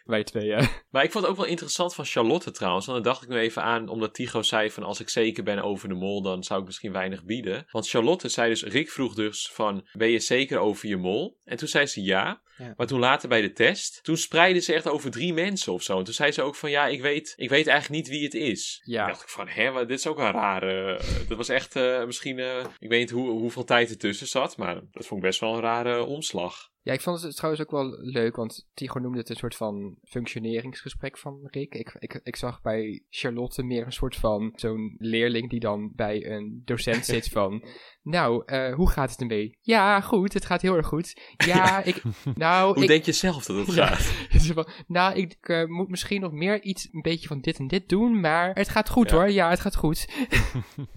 wij twee, ja. Maar ik vond het ook wel interessant van Charlotte trouwens. Want dan dacht ik nu even aan, omdat Tigo zei van als ik zeker ben over de mol, dan zou ik misschien weinig bieden. Want Charlotte zei dus, Rick vroeg dus van, ben je zeker over je mol? En toen zei ze ja. Ja. Maar toen later bij de test, toen spreidden ze echt over drie mensen of zo. En toen zei ze ook van, ja, ik weet, ik weet eigenlijk niet wie het is. Ja. Toen dacht ik van, hè, wat- dit is ook een rare... eh, dat was echt eh, misschien, eh, ik weet niet hoe, hoeveel tijd ertussen zat, maar dat vond ik best wel een rare omslag. Ja, ik vond het trouwens ook wel leuk, want Tigo noemde het een soort van functioneringsgesprek van Rick. Ik, ik, ik zag bij Charlotte meer een soort van zo'n leerling die dan bij een docent zit van... Nou, eh, hoe gaat het ermee? Ja, goed, het gaat heel erg goed. Ja, ik... Nou, Hoe ik, denk je zelf dat het Ja. gaat? Nou, ik eh, moet misschien nog meer iets, een beetje van dit en dit doen, maar het gaat goed Ja. hoor. Ja, het gaat goed.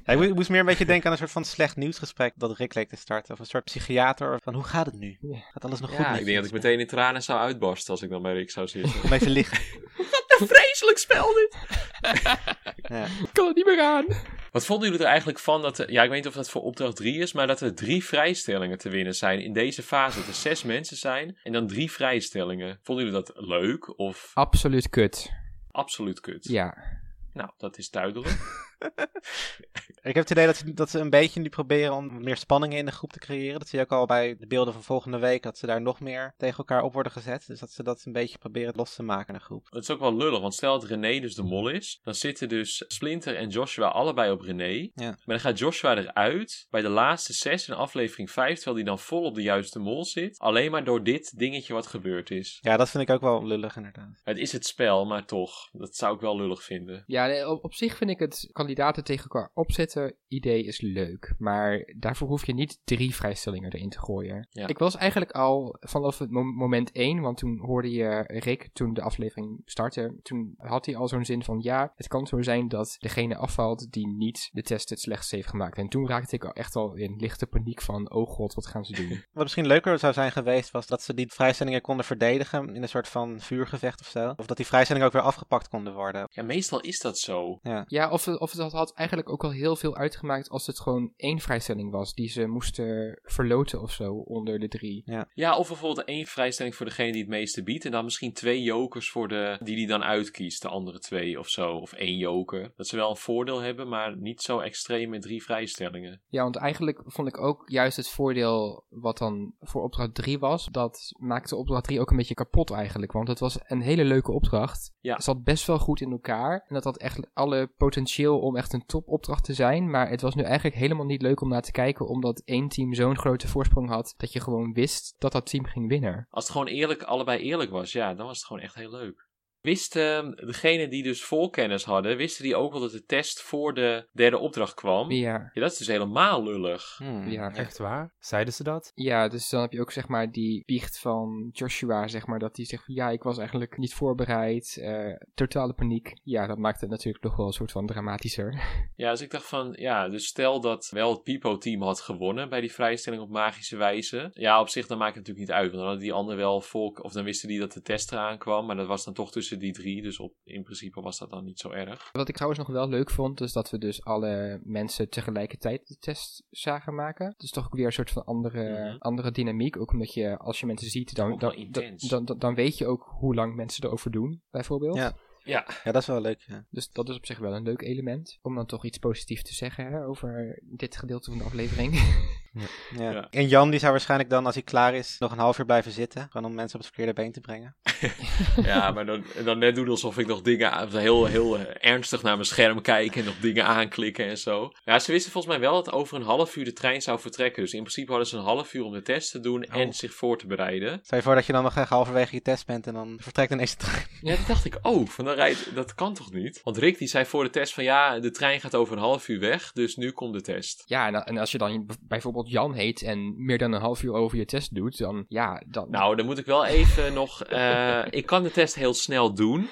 Ja, ik mo- ik moest meer een beetje denken aan een soort van slecht nieuwsgesprek dat Rick leek te starten. Of een soort psychiater van hoe gaat het nu? Ja. Gaat alles nog goed Ja, ik denk dat ik meteen in tranen zou uitbarsten als ik dan bij Rick zou zitten. Beetje liggen. een vreselijk spel dit! Ja. Ik kan het niet meer aan. Wat vonden jullie er eigenlijk van dat er, ja, ik weet niet of dat voor opdracht 3 is, maar dat er drie vrijstellingen te winnen zijn in deze fase. Dat er zes mensen zijn en dan drie vrijstellingen. Vonden jullie dat leuk of Absoluut kut. absoluut kut? Ja. Nou, dat is duidelijk. Ik heb het idee dat ze, dat ze een beetje nu proberen om meer spanningen in de groep te creëren. Dat zie je ook al bij de beelden van volgende week, dat ze daar nog meer tegen elkaar op worden gezet. Dus dat ze dat een beetje proberen los te maken in de groep. Het is ook wel lullig, want stel dat René dus de mol is, dan zitten dus Splinter en Joshua allebei op René. Ja. Maar dan gaat Joshua eruit bij de laatste zes in aflevering 5, terwijl hij dan vol op de juiste mol zit. Alleen maar door dit dingetje wat gebeurd is. Ja, dat vind ik ook wel lullig inderdaad. Het is het spel, maar toch, dat zou ik wel lullig vinden. Ja, nee, op, op zich vind ik het kandidaten tegen elkaar opzetten idee is leuk. Maar daarvoor hoef je niet drie vrijstellingen erin te gooien. Ja. Ik was eigenlijk al vanaf het mo- moment één, want toen hoorde je Rick, toen de aflevering startte, toen had hij al zo'n zin van ja, het kan zo zijn dat degene afvalt die niet de test het slechtst heeft gemaakt. En toen raakte ik al echt al in lichte paniek van oh god, wat gaan ze doen? Wat misschien leuker zou zijn geweest, was dat ze die vrijstellingen konden verdedigen in een soort van vuurgevecht of zo. Of dat die vrijstellingen ook weer afgepakt konden worden. Ja, meestal is dat zo. Ja, of, het- of het had eigenlijk ook al heel veel uitgemaakt als het gewoon één vrijstelling was die ze moesten verloten of zo onder de drie. Ja, of bijvoorbeeld één vrijstelling voor degene die het meeste biedt. En dan misschien twee jokers voor de die die dan uitkiest, de andere twee of zo. Of één joker. Dat ze wel een voordeel hebben, maar niet zo extreem met drie vrijstellingen. Ja, want eigenlijk vond ik ook juist het voordeel wat dan voor opdracht 3 was, dat maakte opdracht 3 ook een beetje kapot eigenlijk. Want het was een hele leuke opdracht. Ja. Het zat best wel goed in elkaar. En dat had echt alle potentieel om echt een topopdracht te zijn. Maar het was nu eigenlijk helemaal niet leuk om naar te kijken, omdat één team zo'n grote voorsprong had, dat je gewoon wist dat dat team ging winnen. Als het gewoon eerlijk, allebei eerlijk was, ja, dan was het gewoon echt heel leuk. Wist ehm, degene die dus voorkennis hadden, wisten die ook wel dat de test voor de derde opdracht kwam? Ja. Ja, dat is dus helemaal lullig. Hmm. Ja, Echt waar? Zeiden ze dat? Ja, dus dan heb je ook zeg maar die biecht van Joshua, zeg maar, dat hij zegt van ja, ik was eigenlijk niet voorbereid, eh, totale paniek. Ja, dat maakt het natuurlijk nog wel een soort van dramatischer. Ja, dus ik dacht van, ja, dus stel dat wel het Pipo-team had gewonnen bij die vrijstelling op magische wijze. Ja, op zich dan maakt het natuurlijk niet uit, want dan hadden die anderen wel volk, of dan wisten die dat de test eraan kwam, maar dat was dan toch tussen die drie, dus op, in principe was dat dan niet zo erg. Wat ik trouwens nog wel leuk vond, is dat we dus alle mensen tegelijkertijd de test zagen maken. Dus toch ook weer een soort van andere, Mhm. andere dynamiek. Ook omdat je, als je mensen ziet, dan, dan, dan, dan, dan weet je ook hoe lang mensen erover doen, bijvoorbeeld. Ja. Ja, Ja, dat is wel leuk. Ja. Dus dat is op zich wel een leuk element. Om dan toch iets positiefs te zeggen hè, over dit gedeelte van de aflevering. Ja. Ja. En Jan die zou waarschijnlijk dan, als hij klaar is, nog een half uur blijven zitten. Gewoon om mensen op het verkeerde been te brengen. ja maar dan, dan net doen alsof ik nog dingen, heel, heel eh, ernstig naar mijn scherm kijk en nog dingen aanklikken en zo. Ja, ze wisten volgens mij wel dat over een half uur de trein zou vertrekken. Dus in principe hadden ze een half uur om de test te doen en Oh. zich voor te bereiden. Stel je voor dat je dan nog echt halverwege je test bent en dan vertrekt ineens de trein. Ja, dat dacht ik ook. Van dan rijdt, dat kan toch niet? Want Rick die zei voor de test van ja, de trein gaat over een half uur weg, dus nu komt de test. ja, en, en als je dan b- bijvoorbeeld Jan heet en meer dan een half uur over je test doet, dan ja, dan... Nou, dan moet ik wel even nog. eh, ik kan de test heel snel doen.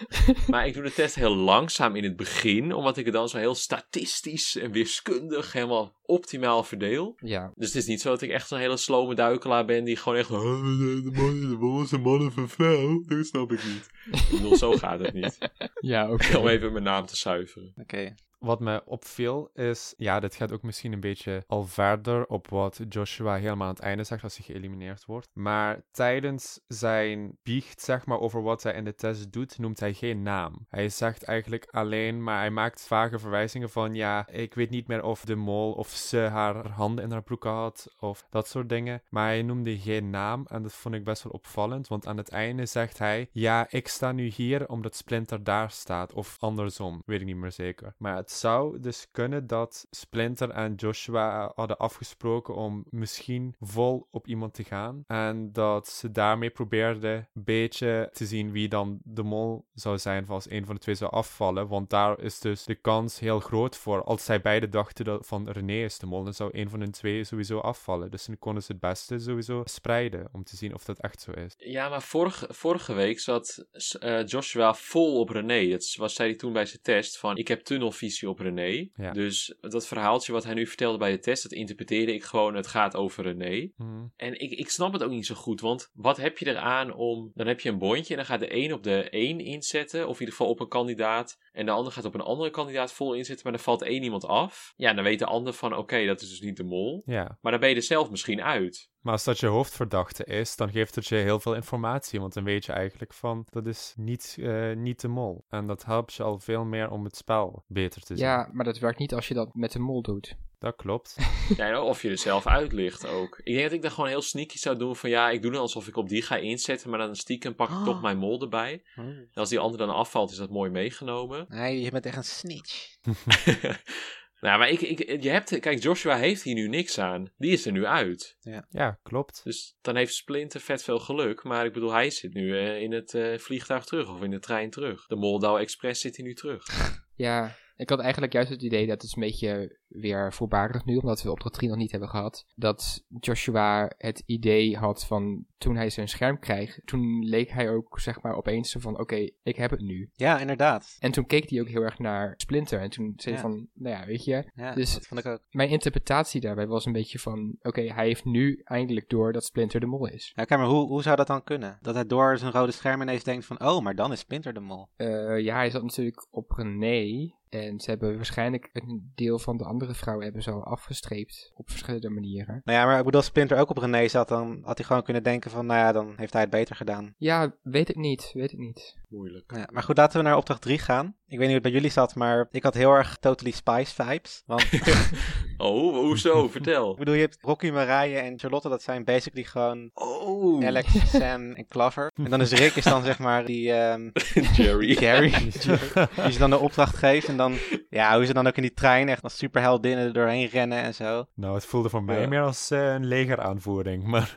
Maar ik doe de test heel langzaam in het begin. Omdat ik het dan zo heel statistisch en wiskundig helemaal optimaal verdeel. Ja, Dus het is niet zo dat ik echt zo'n hele slome duikelaar ben. Die gewoon echt. "Oh, De man, de man is een man of een vrouw. Dat snap ik niet. Ik bedoel, zo gaat het niet. ja oké. Om even mijn naam te zuiveren. Oké. Wat mij opviel is, ja, dit gaat ook misschien een beetje al verder op wat Joshua helemaal aan het einde zegt als hij geëlimineerd wordt. Maar tijdens zijn biecht, zeg maar, over wat hij in de test doet, noemt hij geen naam. Hij zegt eigenlijk alleen, maar hij maakt vage verwijzingen van, ja, ik weet niet meer of de mol of ze haar handen in haar broek had of dat soort dingen. Maar hij noemde geen naam en dat vond ik best wel opvallend, want aan het einde zegt hij, ja, ik sta nu hier omdat Splinter daar staat. Of andersom, weet ik niet meer zeker. Maar het zou dus kunnen dat Splinter en Joshua hadden afgesproken om misschien vol op iemand te gaan. En dat ze daarmee probeerden een beetje te zien wie dan de mol zou zijn als een van de twee zou afvallen. Want daar is dus de kans heel groot voor. Als zij beide dachten dat van René is de mol, dan zou een van de twee sowieso afvallen. Dus dan konden ze het beste sowieso spreiden om te zien of dat echt zo is. Ja, maar vorige, vorige week zat uh, Joshua vol op René. Dat was, zei hij toen bij zijn test van ik heb tunnelvisie op René. Ja. Dus dat verhaaltje wat hij nu vertelde bij de test, dat interpreteerde ik gewoon het gaat over René. Mhm. En ik, ik snap het ook niet zo goed, want wat heb je eraan om... Dan heb je een bondje en dan gaat de een op de één inzetten, of in ieder geval op een kandidaat. En de ander gaat op een andere kandidaat vol inzetten, maar dan valt één iemand af. Ja, dan weet de ander van oké, dat is dus niet de mol. Ja. Maar dan ben je er zelf misschien uit. Maar als dat je hoofdverdachte is, dan geeft het je heel veel informatie. Want dan weet je eigenlijk van, dat is niet, eh, niet de mol. En dat helpt je al veel meer om het spel beter te zien. Ja, maar dat werkt niet als je dat met een mol doet. Dat klopt. Ja, of je er zelf uitlicht ook. Ik denk dat ik dan gewoon heel sneaky zou doen van ja, ik doe dan alsof ik op die ga inzetten, maar dan stiekem pak ik toch mijn mol erbij. En als die ander dan afvalt, is dat mooi meegenomen. Nee, je bent echt een snitch. Nou, maar ik, ik, je hebt, kijk, Joshua heeft hier nu niks aan. Die is er nu uit. Ja, klopt. Dus dan heeft Splinter vet veel geluk. Maar ik bedoel, hij zit nu eh, in het eh, vliegtuig terug of in de trein terug. De Moldau Express zit hier nu terug. Ja, ik had eigenlijk juist het idee dat het een beetje weer voorbarig nu, omdat we opdracht 3 nog niet hebben gehad, dat Joshua het idee had van toen hij zijn scherm kreeg, toen leek hij ook zeg maar opeens van oké, ik heb het nu. Ja, inderdaad. En toen keek hij ook heel erg naar Splinter en toen zei hij Ja. van, nou ja, weet je, Ja, Dus- dat vond ik ook. mijn interpretatie daarbij was een beetje van oké, hij heeft nu eindelijk door dat Splinter de mol is. Ja, kijk maar, hoe, hoe zou dat dan kunnen? Dat hij door zijn rode scherm ineens denkt van, oh, maar dan is Splinter de mol. Eh, ja, hij zat natuurlijk op René. En ze hebben waarschijnlijk een deel van de andere vrouwen hebben ze al afgestreept. Op verschillende manieren. Nou ja, maar ik bedoel, als Splinter ook op René zat, dan had hij gewoon kunnen denken van, nou ja, dan heeft hij het beter gedaan. Ja, weet ik niet. Weet ik niet. Moeilijk. Ja, maar goed, laten we naar opdracht 3 gaan. Ik weet niet hoe het bij jullie zat, maar ik had heel erg Totally Spice vibes. Want Oh, hoezo? Vertel. ik bedoel, je hebt Rocky, Marije en Charlotte, dat zijn basically gewoon Oh, Alex, Sam en Clover. En dan is Rick is dan zeg maar die ehm Jerry. Gary, die ze dan de opdracht geeft. En dan, ja, hoe ze dan ook in die trein echt als superheldinnen er doorheen rennen en zo. Nou, het voelde voor mij Ja. meer als eh, een legeraanvoering. Maar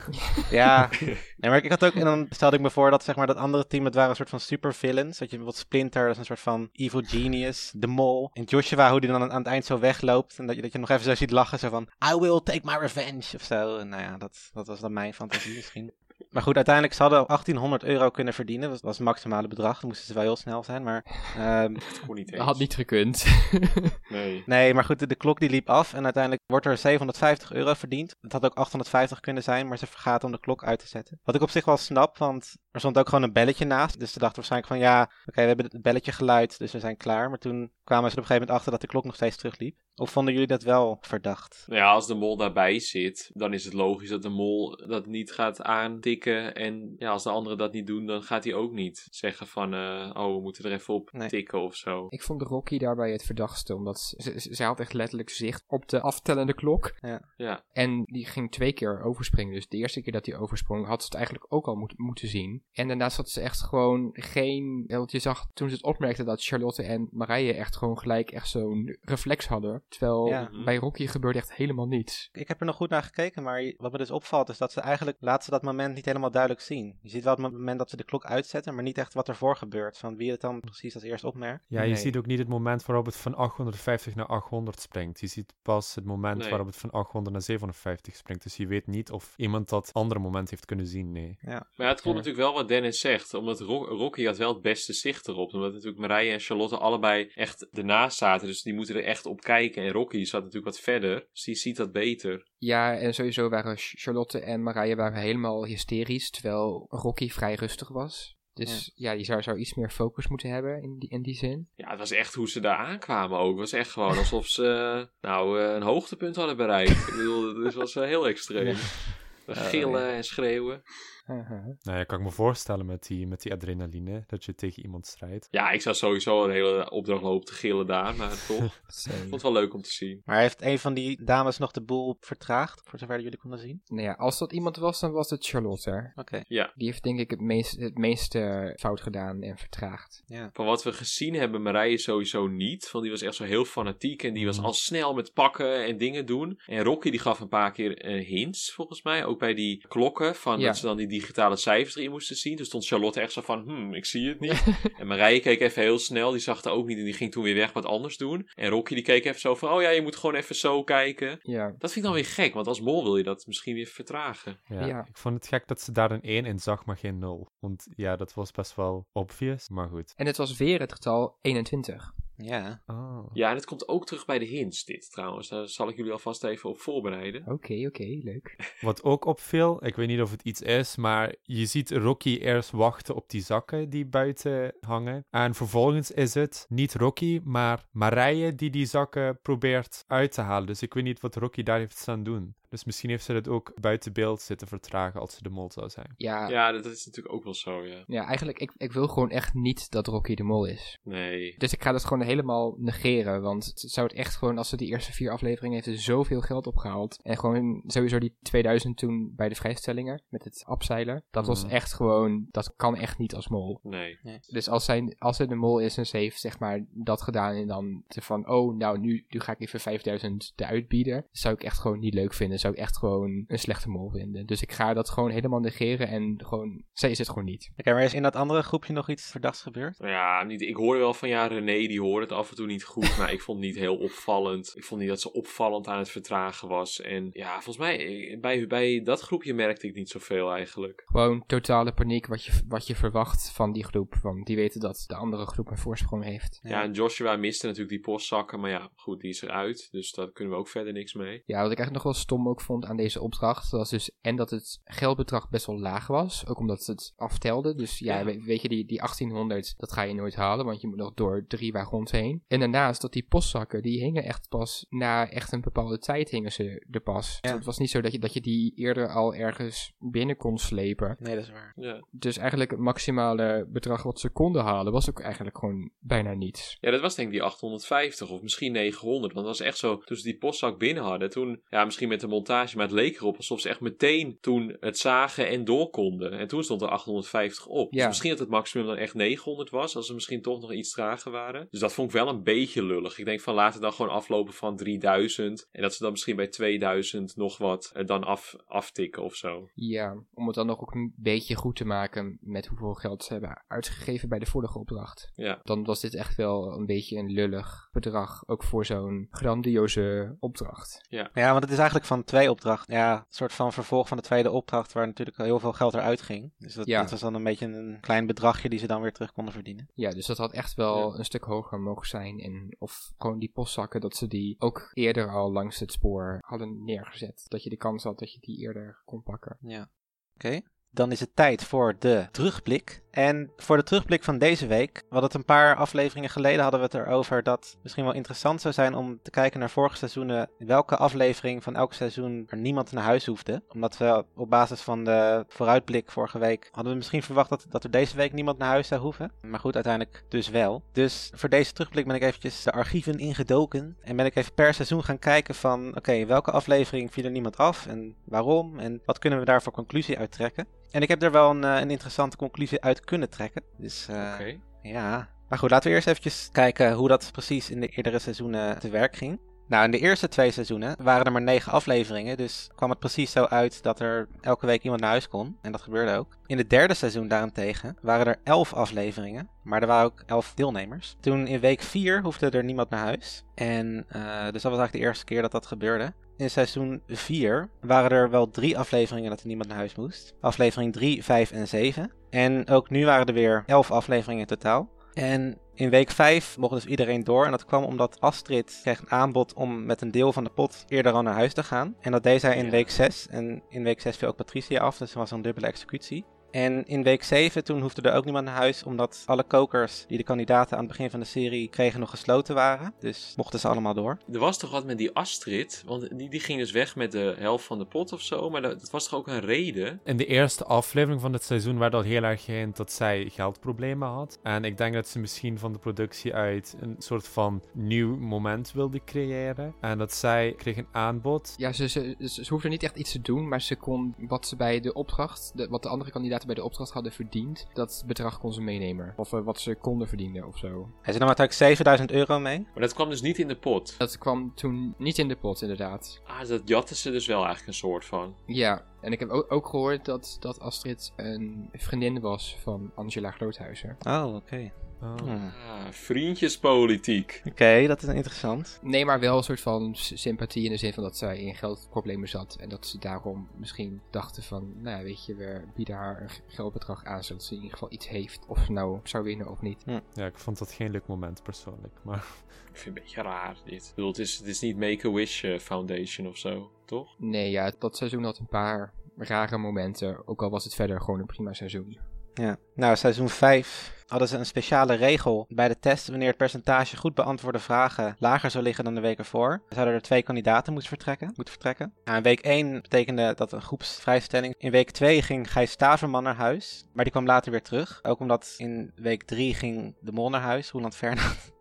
Ja, nee, maar ik had ook, en dan stelde ik me voor dat zeg maar dat andere team, het waren een soort van supervillains. Dat je bijvoorbeeld Splinter, dat is een soort van evil genius, de mol. En Joshua, hoe die dan aan, aan het eind zo wegloopt. En dat je, dat je nog even zo ziet lachen, zo van, I will take my revenge, of zo. En nou ja, dat, dat was dan mijn fantasie misschien. Maar goed, uiteindelijk ze hadden 1800 euro kunnen verdienen. Dat was het maximale bedrag. Dan moesten ze wel heel snel zijn. Maar ehm, Dat kon niet had niet gekund. Nee. Nee, maar goed, de, de klok die liep af en uiteindelijk wordt er 750 euro verdiend. Het had ook 850 kunnen zijn, maar ze vergaten om de klok uit te zetten. Wat ik op zich wel snap, want er stond ook gewoon een belletje naast. Dus ze dachten waarschijnlijk van ja, oké, we hebben het belletje geluid, dus we zijn klaar. Maar toen kwamen ze op een gegeven moment achter dat de klok nog steeds terugliep. Of vonden jullie dat wel verdacht? Nou ja, als de mol daarbij zit, dan is het logisch dat de mol dat niet gaat aantikken. En ja, als de anderen dat niet doen, dan gaat hij ook niet zeggen van, eh, oh, we moeten er even op Nee. tikken of zo. ik vond Rocky daarbij het verdachtste. Omdat ze, had echt letterlijk zicht op de aftellende klok. Ja, En die ging twee keer overspringen. Dus de eerste keer dat hij oversprong, had ze het eigenlijk ook al moet, moeten zien. En daarnaast had ze echt gewoon geen. ja, Want je zag toen ze het opmerkte dat Charlotte en Marije echt gewoon gelijk echt zo'n reflex hadden. Terwijl Ja. bij Rocky gebeurde echt helemaal niets. Ik heb er nog goed naar gekeken, maar wat me dus opvalt is dat ze eigenlijk laten ze dat moment niet helemaal duidelijk zien. Je ziet wel het moment dat ze de klok uitzetten, maar niet echt wat ervoor gebeurt. Van wie het dan precies als eerst opmerkt. ja, je Nee. ziet ook niet het moment waarop het van 850 naar 800 springt. Je ziet pas het moment Nee. waarop het van 800 naar 750 springt. Dus je weet niet of iemand dat andere moment heeft kunnen zien, nee. maar ja, het klopt Ja. natuurlijk wel wat Dennis zegt. Omdat Ro- Rocky had wel het beste zicht erop. Omdat natuurlijk Marije en Charlotte allebei echt ernaast zaten. Dus die moeten er echt op kijken. En Rocky zat natuurlijk wat verder. Dus die ziet dat beter. Ja, en sowieso waren Ch- Charlotte en Marije waren helemaal hysterisch. Terwijl Rocky vrij rustig was. Dus ja, je zou, zou iets meer focus moeten hebben in die, in die zin. Ja, het was echt hoe ze daar aankwamen ook. Het was echt gewoon alsof ze eh, nou eh, een hoogtepunt hadden bereikt. ik bedoel, het was eh, heel extreem. Gillen en schreeuwen. Uh-huh. Nou ja, kan ik me voorstellen met die, met die adrenaline, dat je tegen iemand strijdt. Ja, ik zou sowieso een hele opdracht lopen te gillen daar, maar toch. ik vond het wel leuk om te zien. Maar heeft een van die dames nog de boel vertraagd, voor zover jullie konden zien? Nou ja, als dat iemand was, dan was het Charlotte. Oké. Ja, Die heeft denk ik het, meest, het meeste fout gedaan en vertraagd. Ja. van wat we gezien hebben, Marije sowieso niet. Want die was echt zo heel fanatiek en die was Mhm. al snel met pakken en dingen doen. En Rocky die gaf een paar keer eh, hints, volgens mij. Ook bij die klokken, van Ja. dat ze dan die digitale cijfers erin moesten zien. Dus stond Charlotte echt zo van, hmm, ik zie het niet. en Marije keek even heel snel, die zag het ook niet en die ging toen weer weg wat anders doen. En Rocky die keek even zo van, oh ja, je moet gewoon even zo kijken. Ja, Dat vind ik dan weer gek, want als mol wil je dat misschien weer vertragen. Ja, Ja. Ik vond het gek dat ze daar een 1 in zag, maar geen 0. Want ja, dat was best wel obvious, maar goed. en het was weer het getal 21. Ja. Oh. Ja, en het komt ook terug bij de hints, dit trouwens. Daar zal ik jullie alvast even op voorbereiden. Oké, oké, leuk. Wat ook opviel, ik weet niet of het iets is, maar je ziet Rocky eerst wachten op die zakken die buiten hangen. En vervolgens is het niet Rocky, maar Marije die die zakken probeert uit te halen. Dus ik weet niet wat Rocky daar heeft staan doen. Dus misschien heeft ze het ook buiten beeld zitten vertragen als ze de mol zou zijn. Ja, ja. Ja, dat is natuurlijk ook wel zo, ja. eigenlijk, ik, ik wil gewoon echt niet dat Rocky de Mol is. Nee. Dus ik ga dat gewoon helemaal negeren. Want het zou het echt gewoon, als ze die eerste vier afleveringen heeft zoveel geld opgehaald. En gewoon sowieso die 2000 toen bij de vrijstellingen met het abzeilen. Dat was Mhm. echt gewoon, dat kan echt niet als mol. Nee. Dus als, zij, als ze de mol is en ze heeft zeg maar dat gedaan en dan te van, oh nou nu, nu ga ik even 5000 eruit bieden. zou ik echt gewoon niet leuk vinden. Zou ik echt gewoon een slechte mol vinden. Dus ik ga dat gewoon helemaal negeren en gewoon, zij is het gewoon niet. Oké, maar is in dat andere groepje nog iets verdachts gebeurd? Ja, niet, ik hoorde wel van ja, René die hoorde het af en toe niet goed, maar ik vond het niet heel opvallend. Ik vond niet dat ze opvallend aan het vertragen was. En ja, volgens mij, eh, bij, bij dat groepje merkte ik niet zoveel eigenlijk. Gewoon totale paniek wat je, wat je verwacht van die groep. Want die weten dat de andere groep een voorsprong heeft. Ja, en Joshua miste natuurlijk die postzakken, maar ja, goed, die is eruit. Dus daar kunnen we ook verder niks mee. Ja, wat ik eigenlijk nog wel stom ook vond aan deze opdracht, was dus en dat het geldbedrag best wel laag was, ook omdat het aftelde. Dus ja, Ja. we- weet je, die, die 1800, dat ga je nooit halen, want je moet nog door drie wagons heen. En daarnaast, dat die postzakken, die hingen echt pas na echt een bepaalde tijd hingen ze er pas. Ja. Het was niet zo dat je, dat je die eerder al ergens binnen kon slepen. Nee, dat is waar. Ja. Dus eigenlijk het maximale bedrag wat ze konden halen, was ook eigenlijk gewoon bijna niets. Ja, dat was denk ik die 850 of misschien 900. Want het was echt zo, toen ze die postzak binnen hadden, toen, ja, misschien met de montage, maar het leek erop alsof ze echt meteen toen het zagen en door konden. En toen stond er 850 op. Dus Ja. misschien dat het maximum dan echt 900 was, als ze misschien toch nog iets trager waren. Dus dat vond ik wel een beetje lullig. Ik denk van laten we dan gewoon aflopen van 3000. En dat ze dan misschien bij 2000 nog wat eh, dan af, aftikken of zo. Ja, om het dan nog ook een beetje goed te maken met hoeveel geld ze hebben uitgegeven bij de vorige opdracht. Ja. Dan was dit echt wel een beetje een lullig bedrag, ook voor zo'n grandioze opdracht. Ja, want het is eigenlijk van twee opdrachten. Ja, een soort van vervolg van de tweede opdracht, waar natuurlijk heel veel geld eruit ging. Dus dat, Ja. dat was dan een beetje een klein bedragje die ze dan weer terug konden verdienen. Ja, dus dat had echt wel Ja. een stuk hoger mogen zijn. En of gewoon die postzakken, dat ze die ook eerder al langs het spoor hadden neergezet. Dat je de kans had dat je die eerder kon pakken. Ja. Oké. Dan is het tijd voor de terugblik. En voor de terugblik van deze week, we hadden het een paar afleveringen geleden, hadden we het erover dat misschien wel interessant zou zijn om te kijken naar vorige seizoenen, welke aflevering van elk seizoen er niemand naar huis hoefde. Omdat we op basis van de vooruitblik vorige week, hadden we misschien verwacht dat, dat er deze week niemand naar huis zou hoeven. Maar goed, uiteindelijk dus wel. Dus voor deze terugblik ben ik eventjes de archieven ingedoken en ben ik even per seizoen gaan kijken van, oké, welke aflevering viel er niemand af en waarom en wat kunnen we daar voor conclusie uit trekken. En ik heb er wel een, eh, een interessante conclusie uit kunnen trekken. Dus eh, ja. Maar goed, laten we eerst eventjes kijken hoe dat precies in de eerdere seizoenen te werk ging. Nou, in de eerste twee seizoenen waren er maar negen afleveringen, dus kwam het precies zo uit dat er elke week iemand naar huis kon. En dat gebeurde ook. In het derde seizoen daarentegen waren er elf afleveringen, maar er waren ook elf deelnemers. Toen in week vier hoefde er niemand naar huis. En eh, dus dat was eigenlijk de eerste keer dat dat gebeurde. In seizoen 4 waren er wel drie afleveringen dat er niemand naar huis moest. Aflevering 3, 5 en 7. En ook nu waren er weer 11 afleveringen in totaal. En in week 5 mocht dus iedereen door. En dat kwam omdat Astrid kreeg een aanbod om met een deel van de pot eerder al naar huis te gaan. En dat deed zij in Ja. week 6. En in week 6 viel ook Patricia af, dus er was een dubbele executie. En in week 7 toen hoefde er ook niemand naar huis, omdat alle kokers die de kandidaten aan het begin van de serie kregen nog gesloten waren. Dus mochten ze allemaal door. Er was toch wat met die Astrid? Want die, die ging dus weg met de helft van de pot of zo. Maar dat, dat was toch ook een reden? In de eerste aflevering van het seizoen werd al heel erg gehind dat zij geldproblemen had. En ik denk dat ze misschien van de productie uit een soort van nieuw moment wilde creëren. En dat zij kreeg een aanbod. Ja, ze, ze, ze, ze hoefde niet echt iets te doen, maar ze kon wat ze bij de opdracht, de, wat de andere kandidaten bij de opdracht hadden verdiend, dat bedrag kon ze meenemen. Of eh, wat ze konden verdienen of zo. En ze nam uiteindelijk 7000 euro mee. Maar dat kwam dus niet in de pot. Dat kwam toen niet in de pot, inderdaad. Ah, dat jatten ze dus wel eigenlijk een soort van. Ja, en ik heb ook, ook gehoord dat, dat Astrid een vriendin was van Angela Groothuizen. Oh, oké. Oh. Ah, vriendjespolitiek. Oké, dat is interessant. Nee, maar wel een soort van sympathie in de zin van dat zij in geldproblemen zat. En dat ze daarom misschien dachten van, nou ja, weet je, we bieden haar een geldbedrag aan, zodat ze in ieder geval iets heeft. Of ze nou zou winnen of niet. Ja, ik vond dat geen leuk moment persoonlijk. Maar Ik vind het een beetje raar dit. Ik bedoel, het is, het is niet Make-A-Wish eh, Foundation of zo, toch? Nee, ja, dat seizoen had een paar rare momenten. Ook al was het verder gewoon een prima seizoen. Ja. Nou, seizoen 5 hadden ze een speciale regel bij de test wanneer het percentage goed beantwoorde vragen lager zou liggen dan de week ervoor. Zouden er twee kandidaten moeten vertrekken. Moeten vertrekken. Nou, in week 1 betekende dat een groepsvrijstelling. In week 2 ging Gijs Staverman naar huis, maar die kwam later weer terug. Ook omdat in week 3 ging de mol naar huis, Roland Fernand.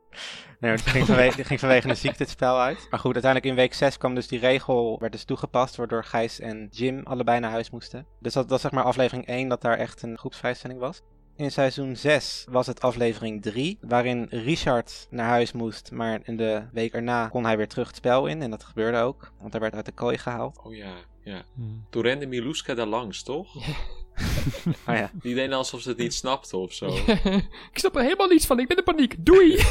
Nee, die ging, vanwege, die ging vanwege een ziekte het spel uit. Maar goed, uiteindelijk in week 6 kwam dus die regel, werd dus toegepast, waardoor Gijs en Jim allebei naar huis moesten. Dus dat was zeg maar aflevering 1, dat daar echt een groepsvrijstelling was. In seizoen 6 was het aflevering 3, waarin Richard naar huis moest, maar in de week erna kon hij weer terug het spel in. En dat gebeurde ook, want hij werd uit de kooi gehaald. Oh ja, ja. hmm. Toen rende Miluska daar langs, toch? Oh ja, Die alsof ze het niet snapte of zo. ik snap er helemaal niets van, ik ben in paniek. Doei!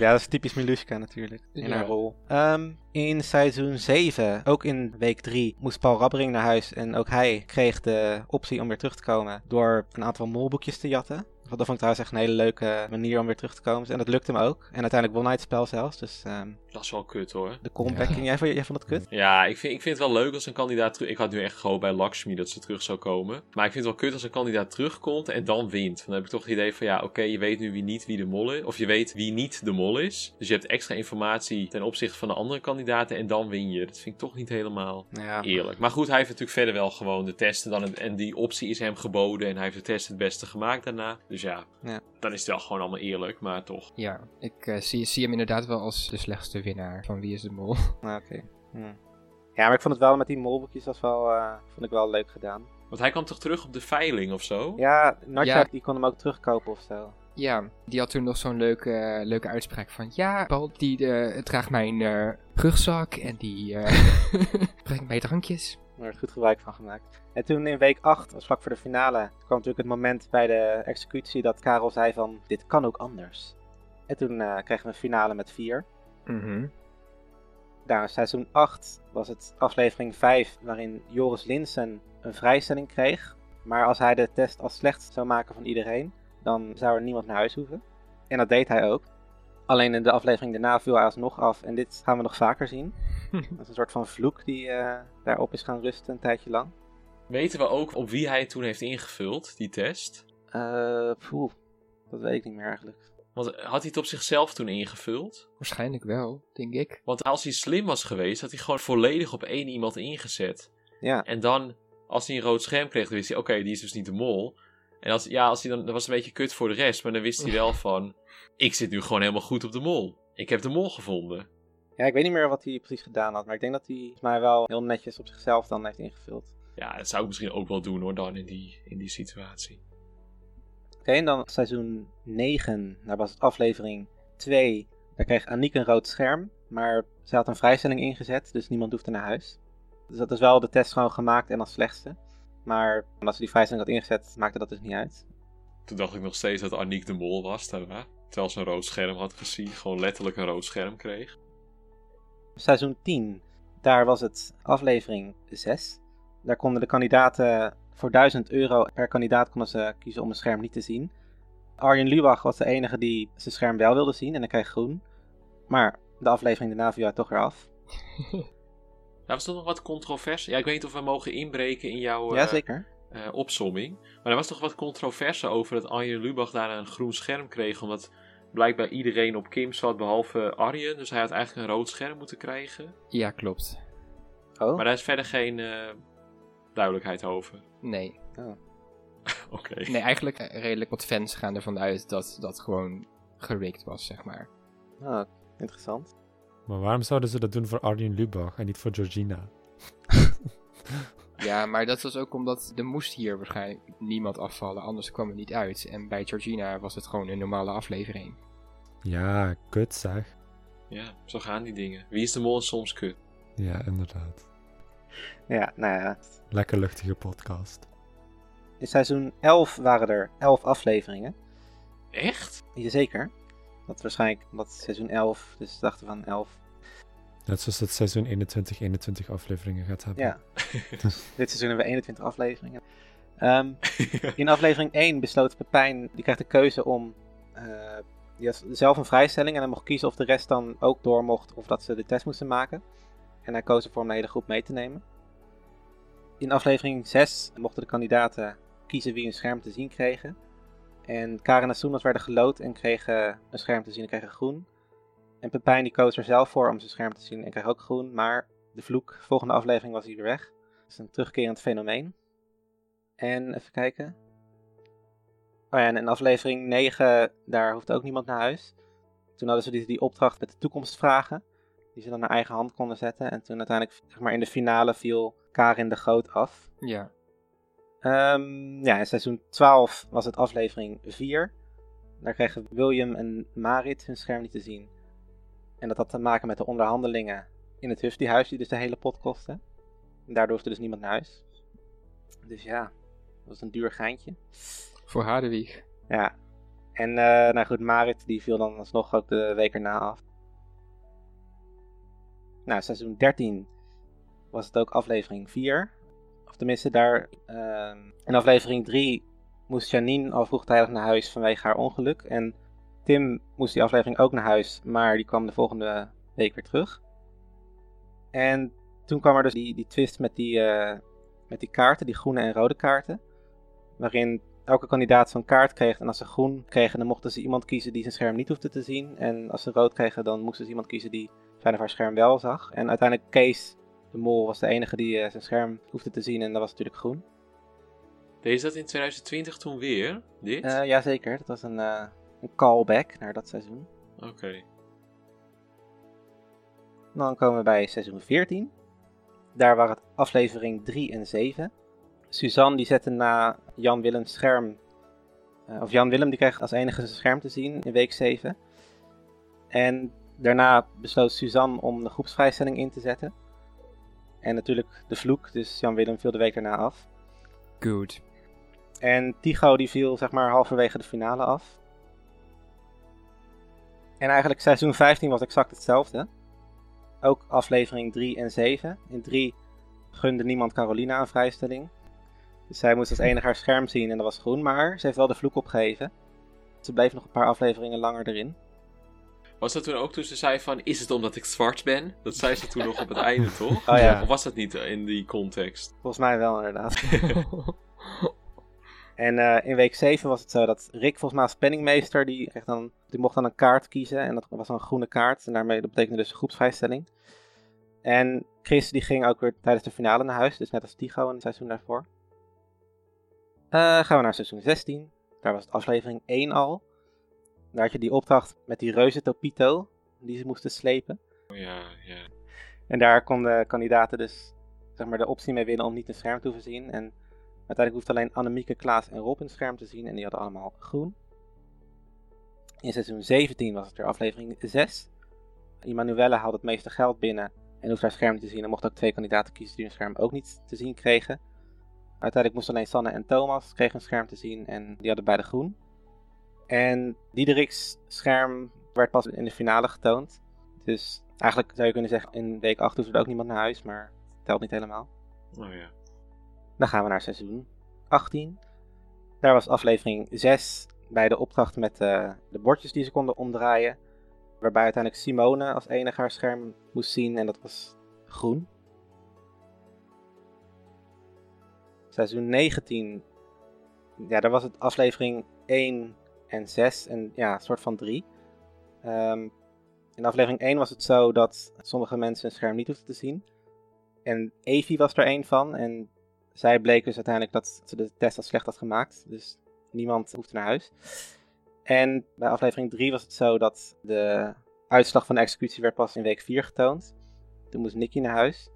ja dat is typisch Miluska natuurlijk, in Ja. haar rol. Ehm, in seizoen 7, ook in week 3, moest Paul Rabbering naar huis. En ook hij kreeg de optie om weer terug te komen door een aantal molboekjes te jatten. Dat vond ik trouwens echt een hele leuke manier om weer terug te komen. En dat lukte hem ook. En uiteindelijk won hij het spel zelfs. Dus ehm, Dat is wel kut hoor. de comebacking, jij, vond- jij vond het kut? Ja, ik vind, ik vind het wel leuk als een kandidaat terug... Ik had nu echt gehoopt bij Lakshmi dat ze terug zou komen. Maar ik vind het wel kut als een kandidaat terugkomt en dan wint. Want dan heb ik toch het idee van... Ja, oké, je weet nu wie niet wie de mol is. Of je weet wie niet de mol is. Dus je hebt extra informatie ten opzichte van de andere kandidaten. En dan win je. Dat vind ik toch niet helemaal Ja. eerlijk. Maar goed, hij heeft natuurlijk verder wel gewoon de testen. Dan het- en die optie is hem geboden. En hij heeft de test het beste gemaakt daarna. Dus ja, Ja. dan is het wel gewoon allemaal eerlijk. Maar toch. Ja, ik eh, zie, zie hem inderdaad wel als de slechtste winnaar van Wie is de Mol. Ah, Oké. Hm. Ja, maar ik vond het wel met die molboekjes was wel, eh, vond ik wel leuk gedaan. Want hij kwam toch terug op de veiling of zo? Ja, Natja Ja. die kon hem ook terugkopen of zo. Ja, die had toen nog zo'n leuke, leuke uitspraak van... Ja, Paul die eh, draagt mijn eh, rugzak en die eh, brengt mij drankjes. Er goed gebruik van gemaakt. En toen in week 8, dat was vlak voor de finale, kwam natuurlijk het moment bij de executie dat Karel zei van, dit kan ook anders. En toen eh, kregen we een finale met 4. Mhm. Nou, seizoen 8 was het aflevering 5, waarin Joris Linsen een vrijstelling kreeg. Maar als hij de test als slecht zou maken van iedereen, dan zou er niemand naar huis hoeven. En dat deed hij ook. Alleen in de aflevering daarna viel hij alsnog af. En dit gaan we nog vaker zien. Dat is een soort van vloek die eh, daarop is gaan rusten een tijdje lang. Weten we ook op wie hij het toen heeft ingevuld, die test? Eh, poeh, dat weet ik niet meer eigenlijk. Want had hij het op zichzelf toen ingevuld? Waarschijnlijk wel, denk ik. Want als hij slim was geweest, had hij gewoon volledig op één iemand ingezet. Ja, En dan, als hij een rood scherm kreeg, dan wist hij, oké, die is dus niet de mol. En als, ja, als hij dan, dat was een beetje kut voor de rest, maar dan wist hij wel van, ik zit nu gewoon helemaal goed op de mol. Ik heb de mol gevonden. ja, ik weet niet meer wat hij precies gedaan had. Maar ik denk dat hij volgens mij wel heel netjes op zichzelf dan heeft ingevuld. Ja, dat zou ik misschien ook wel doen hoor, dan in die, in die situatie. Oké, en dan seizoen 9, daar was het aflevering 2. Daar kreeg Aniek een rood scherm, maar ze had een vrijstelling ingezet, dus niemand hoefde naar huis. Dus dat is wel de test gewoon gemaakt en als slechtste. Maar als ze die vrijstelling had ingezet, maakte dat dus niet uit. Toen dacht ik nog steeds dat Aniek de mol was daarna. Terwijl ze een rood scherm had gezien, gewoon letterlijk een rood scherm kreeg. Seizoen 10, daar was het aflevering 6. Daar konden de kandidaten voor 1000 euro per kandidaat konden ze kiezen om een scherm niet te zien. Arjen Lubach was de enige die zijn scherm wel wilde zien en hij kreeg groen. Maar de aflevering daarna viel hij toch weer af. Nou, was er nog wat controversie? Ja, ik weet niet of we mogen inbreken in jouw... eh, Ja, zeker. eh, opsomming. Maar er was toch wat controverse over dat Arjen Lubach daar een groen scherm kreeg. Omdat blijkbaar iedereen op Kim zat behalve Arjen. Dus hij had eigenlijk een rood scherm moeten krijgen. Ja, klopt. Oh, Maar daar is verder geen eh, duidelijkheid over. Nee. Oké. Nee, eigenlijk eh, redelijk wat fans gaan ervan uit dat dat gewoon gerikt was, zeg maar. oh, interessant. Maar waarom zouden ze dat doen voor Arjen Lubach en niet voor Georgina? Ja, maar dat was ook omdat er moest hier waarschijnlijk niemand afvallen, anders kwam het niet uit. En bij Georgina was het gewoon een normale aflevering. Ja, kut zeg. Ja, zo gaan die dingen. Wie is de mol soms kut. Ja, inderdaad. Ja, nou ja. Lekker luchtige podcast. In seizoen 11 waren er 11 afleveringen. Echt? Jazeker. Dat waarschijnlijk omdat seizoen 11, dus we dachten van 11. Net zoals het seizoen 21, 21 afleveringen gaat hebben. Ja. Dit seizoen hebben we 21 afleveringen. Ehm, in aflevering 1 besloot Pepijn, die krijgt de keuze om eh, die had zelf een vrijstelling en hij mocht kiezen of de rest dan ook door mocht of dat ze de test moesten maken. En hij koos ervoor om de hele groep mee te nemen. In aflevering 6 mochten de kandidaten kiezen wie een scherm te zien kregen. En Karen en Soenas werden gelood en kregen een scherm te zien en kregen groen. En Pepijn die koos er zelf voor om zijn scherm te zien en kreeg ook groen. Maar de vloek, volgende aflevering was hij weer weg. Dat is een terugkerend fenomeen. En even kijken. Oh ja, en in aflevering 9, daar hoeft ook niemand naar huis. Toen hadden ze die, die opdracht met de toekomstvragen. Die ze dan naar eigen hand konden zetten. En toen uiteindelijk, zeg maar in de finale, viel Karin de Groot af. Ja. Ehm, ja, in seizoen 12 was het aflevering 4. Daar kregen William en Marit hun scherm niet te zien. En dat had te maken met de onderhandelingen in het Husty-huis, die dus de hele pot kostten. En daardoor hoefde dus niemand naar huis. Dus ja, dat was een duur geintje. Voor Hadewig. Ja. En eh, nou goed, Marit die viel dan alsnog ook de week erna af. Nou, seizoen 13 was het ook aflevering 4. Of tenminste, daar ehm, in aflevering 3 moest Janine al vroegtijdig naar huis vanwege haar ongeluk. En Tim moest die aflevering ook naar huis, maar die kwam de volgende week weer terug. En toen kwam er dus die, die twist met die, eh, met die kaarten, die groene en rode kaarten. Waarin elke kandidaat zo'n kaart kreeg. En als ze groen kregen, dan mochten ze iemand kiezen die zijn scherm niet hoefde te zien. En als ze rood kregen, dan moesten ze iemand kiezen die zijn of haar scherm wel zag. En uiteindelijk Kees, de mol, was de enige die eh, zijn scherm hoefde te zien. En dat was natuurlijk groen. Deze dat in 2020 toen weer? Dit? Eh jazeker, dat was een, een callback naar dat seizoen. Oké. Dan komen we bij seizoen 14. Daar waren het aflevering 3 en 7. Suzanne die zette na Jan Willems scherm. eh, of Jan Willem die kreeg als enige zijn scherm te zien in week 7. En daarna besloot Suzanne om de groepsvrijstelling in te zetten. En natuurlijk de vloek, dus Jan Willem viel de week daarna af. Good. En Tycho die viel zeg maar halverwege de finale af. En eigenlijk seizoen 15 was exact hetzelfde. Ook aflevering 3 en 7. In 3 gunde niemand Carolina een vrijstelling. Dus zij moest als enige haar scherm zien en dat was groen. Maar ze heeft wel de vloek opgegeven. Ze bleef nog een paar afleveringen langer erin. Was dat toen ook toen ze zei van, is het omdat ik zwart ben? Dat zei ze toen nog op het einde, toch? Oh ja, Of was dat niet in die context? volgens mij wel inderdaad. En eh, in week 7 was het zo dat Rick, volgens mij als penningmeester, die, kreeg dan, die mocht dan een kaart kiezen. En dat was dan een groene kaart. En daarmee dat betekende dus een groepsvrijstelling. En Chris die ging ook weer tijdens de finale naar huis. Dus net als Tigo in het seizoen daarvoor. Eh, gaan we naar seizoen 16. Daar was het aflevering 1 al. Daar had je die opdracht met die reuze Topito. Die ze moesten slepen. Oh ja, ja. En daar konden kandidaten dus zeg maar, de optie mee winnen om niet een scherm te hoeven zien. En uiteindelijk hoefde alleen Annemieke, Klaas en Rob een scherm te zien. En die hadden allemaal groen. In seizoen 17 was het weer aflevering 6. Immanuelle haalde het meeste geld binnen en hoefde haar scherm te zien. Er mochten ook twee kandidaten kiezen die hun scherm ook niet te zien kregen. Uiteindelijk moesten alleen Sanne en Thomas kregen een scherm te zien en die hadden beide groen. En Diederik's scherm werd pas in de finale getoond. Dus eigenlijk zou je kunnen zeggen, in week 8 hoefde er ook niemand naar huis, maar het telt niet helemaal. Oh ja. Dan gaan we naar seizoen 18. Daar was aflevering 6 bij de opdracht met eh, de bordjes die ze konden omdraaien. Waarbij uiteindelijk Simone als enige haar scherm moest zien en dat was groen. seizoen 19, ja, daar was het aflevering 1 en 6 en ja, een soort van 3. Ehm, in aflevering 1 was het zo dat sommige mensen een scherm niet hoefden te zien. En Evie was er één van. En zij bleek dus uiteindelijk dat ze de test als slecht had gemaakt. Dus niemand hoefde naar huis. En bij aflevering 3 was het zo dat de uitslag van de executie werd pas in week 4 getoond. Toen moest Nicky naar huis.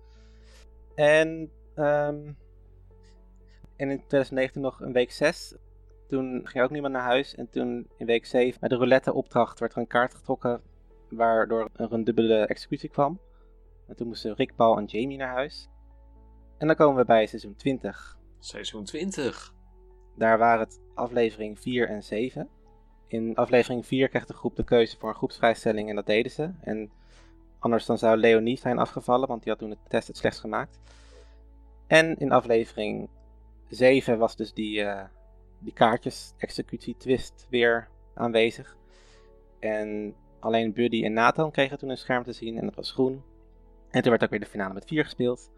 En, ehm, en in 2019 nog een week 6. Toen ging ook niemand naar huis. En toen in week 7 bij de roulette opdracht werd er een kaart getrokken waardoor er een dubbele executie kwam. En toen moesten Rick, Paul en Jamie naar huis. En dan komen we bij seizoen 20. Seizoen 20. Daar waren het aflevering 4 en 7. In aflevering 4 kreeg de groep de keuze voor een groepsvrijstelling en dat deden ze. En anders dan zou Leonie zijn afgevallen, want die had toen de test het slechtst gemaakt. En in aflevering 7 was dus die, uh, die kaartjes executie twist weer aanwezig. En alleen Buddy en Nathan kregen toen een scherm te zien en dat was groen. En toen werd ook weer de finale met 4 gespeeld.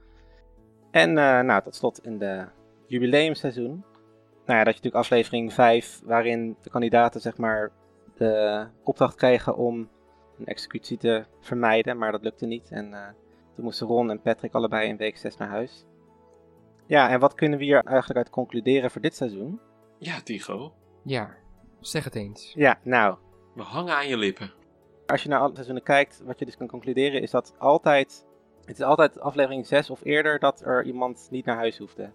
En uh, nou, tot slot in de jubileumseizoen. Nou ja, dat je natuurlijk aflevering 5, waarin de kandidaten zeg maar de opdracht kregen om een executie te vermijden, maar dat lukte niet. En uh, toen moesten Ron en Patrick allebei in week 6 naar huis. Ja, en wat kunnen we hier eigenlijk uit concluderen voor dit seizoen? Ja, Tigo. Ja, zeg het eens. Ja, nou. We hangen aan je lippen. Als je naar alle seizoenen kijkt, wat je dus kan concluderen is dat altijd het is altijd aflevering 6 of eerder dat er iemand niet naar huis hoefde.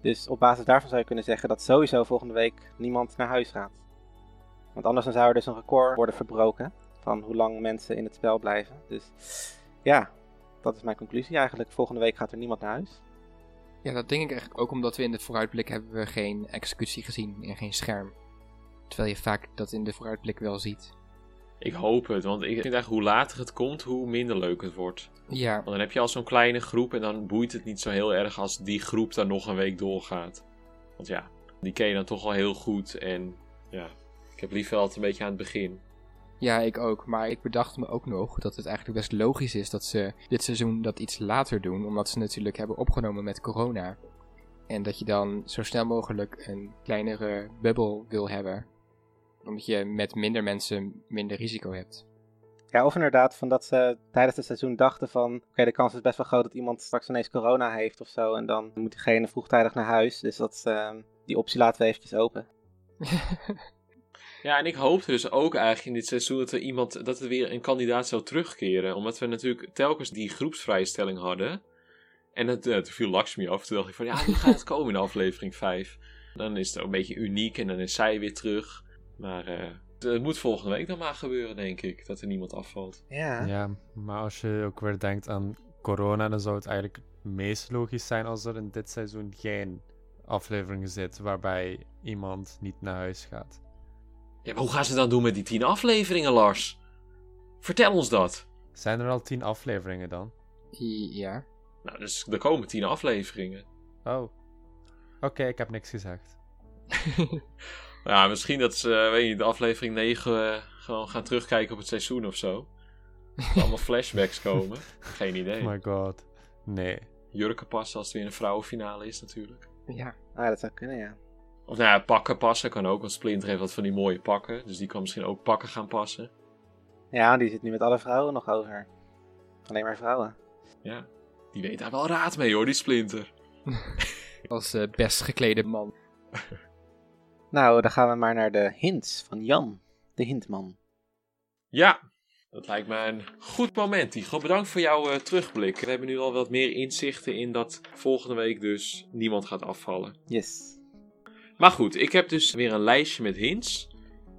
Dus op basis daarvan zou je kunnen zeggen dat sowieso volgende week niemand naar huis gaat. Want anders dan zou er dus een record worden verbroken van hoe lang mensen in het spel blijven. Dus ja, dat is mijn conclusie eigenlijk. Volgende week gaat er niemand naar huis. Ja, dat denk ik eigenlijk ook omdat we in de vooruitblik hebben we geen executie gezien en geen scherm. Terwijl je vaak dat in de vooruitblik wel ziet. Ik hoop het, want ik vind eigenlijk hoe later het komt, hoe minder leuk het wordt. Ja. Want dan heb je al zo'n kleine groep en dan boeit het niet zo heel erg als die groep dan nog een week doorgaat. Want ja, die ken je dan toch al heel goed en ja, ik heb liever altijd een beetje aan het begin. Ja, ik ook. Maar ik bedacht me ook nog dat het eigenlijk best logisch is dat ze dit seizoen dat iets later doen. Omdat ze natuurlijk hebben opgenomen met corona. En dat je dan zo snel mogelijk een kleinere bubbel wil hebben omdat je met minder mensen minder risico hebt. Ja, of inderdaad van dat ze tijdens het seizoen dachten van... Oké, de kans is best wel groot dat iemand straks ineens corona heeft of zo. En dan moet diegene vroegtijdig naar huis. Dus dat, uh, die optie laten we eventjes open. ja, en ik hoopte dus ook eigenlijk in dit seizoen dat er iemand... Dat er weer een kandidaat zou terugkeren. Omdat we natuurlijk telkens die groepsvrijstelling hadden. En het, uh, toen viel Lakshmi af. Toen dacht ik van ja, nu gaat het komen in aflevering 5. Dan is het een beetje uniek en dan is zij weer terug. Maar uh, het moet volgende week dan maar gebeuren, denk ik. Dat er niemand afvalt. Ja. Ja, maar als je ook weer denkt aan corona, dan zou het eigenlijk het meest logisch zijn als er in dit seizoen geen aflevering zit waarbij iemand niet naar huis gaat. Ja, maar hoe gaan ze dan doen met die tien afleveringen, Lars? Vertel ons dat. Zijn er al tien afleveringen dan? Ja. Nou, dus er komen tien afleveringen. Oh. Oké, ik heb niks gezegd. Ja, misschien dat ze, weet je, de aflevering 9 uh, gewoon gaan terugkijken op het seizoen of zo. Dat allemaal flashbacks komen. Geen idee. Oh my god. Nee. Jurken passen als het weer een vrouwenfinale is natuurlijk. Ja. Ah, dat zou kunnen, ja. Of nou ja, pakken passen kan ook, want Splinter heeft wat van die mooie pakken. Dus die kan misschien ook pakken gaan passen. Ja, die zit nu met alle vrouwen nog over. Alleen maar vrouwen. Ja, die weet daar wel raad mee hoor, die Splinter. Als uh, best geklede man. Nou, dan gaan we maar naar de hints van Jan, de hintman. Ja, dat lijkt me een goed moment, Tigo. Bedankt voor jouw uh, terugblik. We hebben nu al wat meer inzichten in dat volgende week dus niemand gaat afvallen. Yes. Maar goed, ik heb dus weer een lijstje met hints.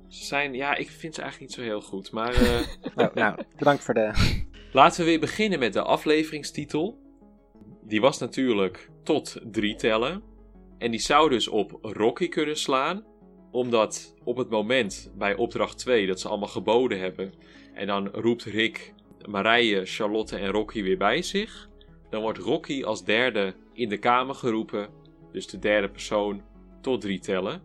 Ze zijn, ja, ik vind ze eigenlijk niet zo heel goed, maar... Uh... nou, nou, bedankt voor de... Laten we weer beginnen met de afleveringstitel. Die was natuurlijk tot drie tellen. En die zou dus op Rocky kunnen slaan. Omdat op het moment bij opdracht 2 dat ze allemaal geboden hebben. En dan roept Rick Marije, Charlotte en Rocky weer bij zich. Dan wordt Rocky als derde in de kamer geroepen. Dus de derde persoon tot drie tellen.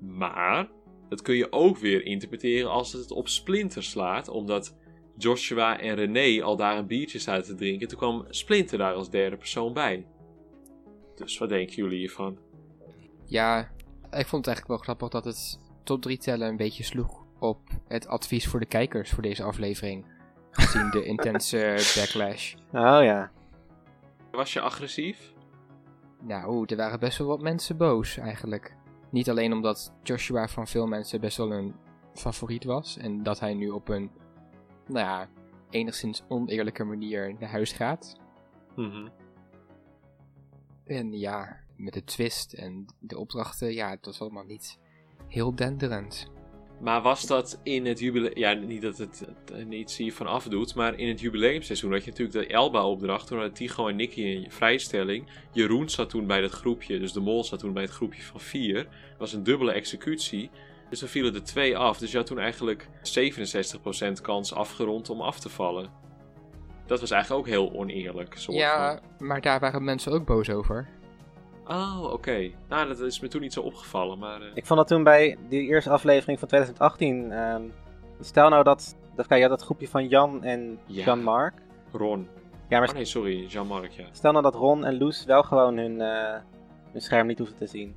Maar dat kun je ook weer interpreteren als het op Splinter slaat. Omdat Joshua en René al daar een biertje zaten te drinken. Toen kwam Splinter daar als derde persoon bij. Dus wat denken jullie hiervan? Ja, ik vond het eigenlijk wel grappig dat het top 3 tellen een beetje sloeg op het advies voor de kijkers voor deze aflevering. Gezien de intense backlash. Oh ja. Was je agressief? Nou, er waren best wel wat mensen boos eigenlijk. Niet alleen omdat Joshua van veel mensen best wel een favoriet was. En dat hij nu op een, nou ja, enigszins oneerlijke manier naar huis gaat. Mhm. En ja, met de twist en de opdrachten, ja, het was allemaal niet heel denderend. Maar was dat in het jubileum... Ja, niet dat het het niets hiervan afdoet, maar in het jubileumseizoen had je natuurlijk de Elba-opdracht. Toen hadden Tigo en Nicky een vrijstelling. Jeroen zat toen bij dat groepje, dus de mol zat toen bij het groepje van vier. Dat was een dubbele executie. Dus dan vielen er twee af. Dus je had toen eigenlijk 67% kans afgerond om af te vallen. Dat was eigenlijk ook heel oneerlijk. Soort Ja, van. maar daar waren mensen ook boos over. Oh, oké. Nou, dat is me toen niet zo opgevallen, maar... eh, Ik vond dat toen bij die eerste aflevering van 2018. ehm, stel nou dat. dat kijk, je had dat groepje van Jan en Ja. Jean-Marc. Ron. Ja, maar Oh nee, sorry, Jean-Marc, ja. stel nou dat Ron en Loes wel gewoon hun, eh, hun scherm niet hoeven te zien.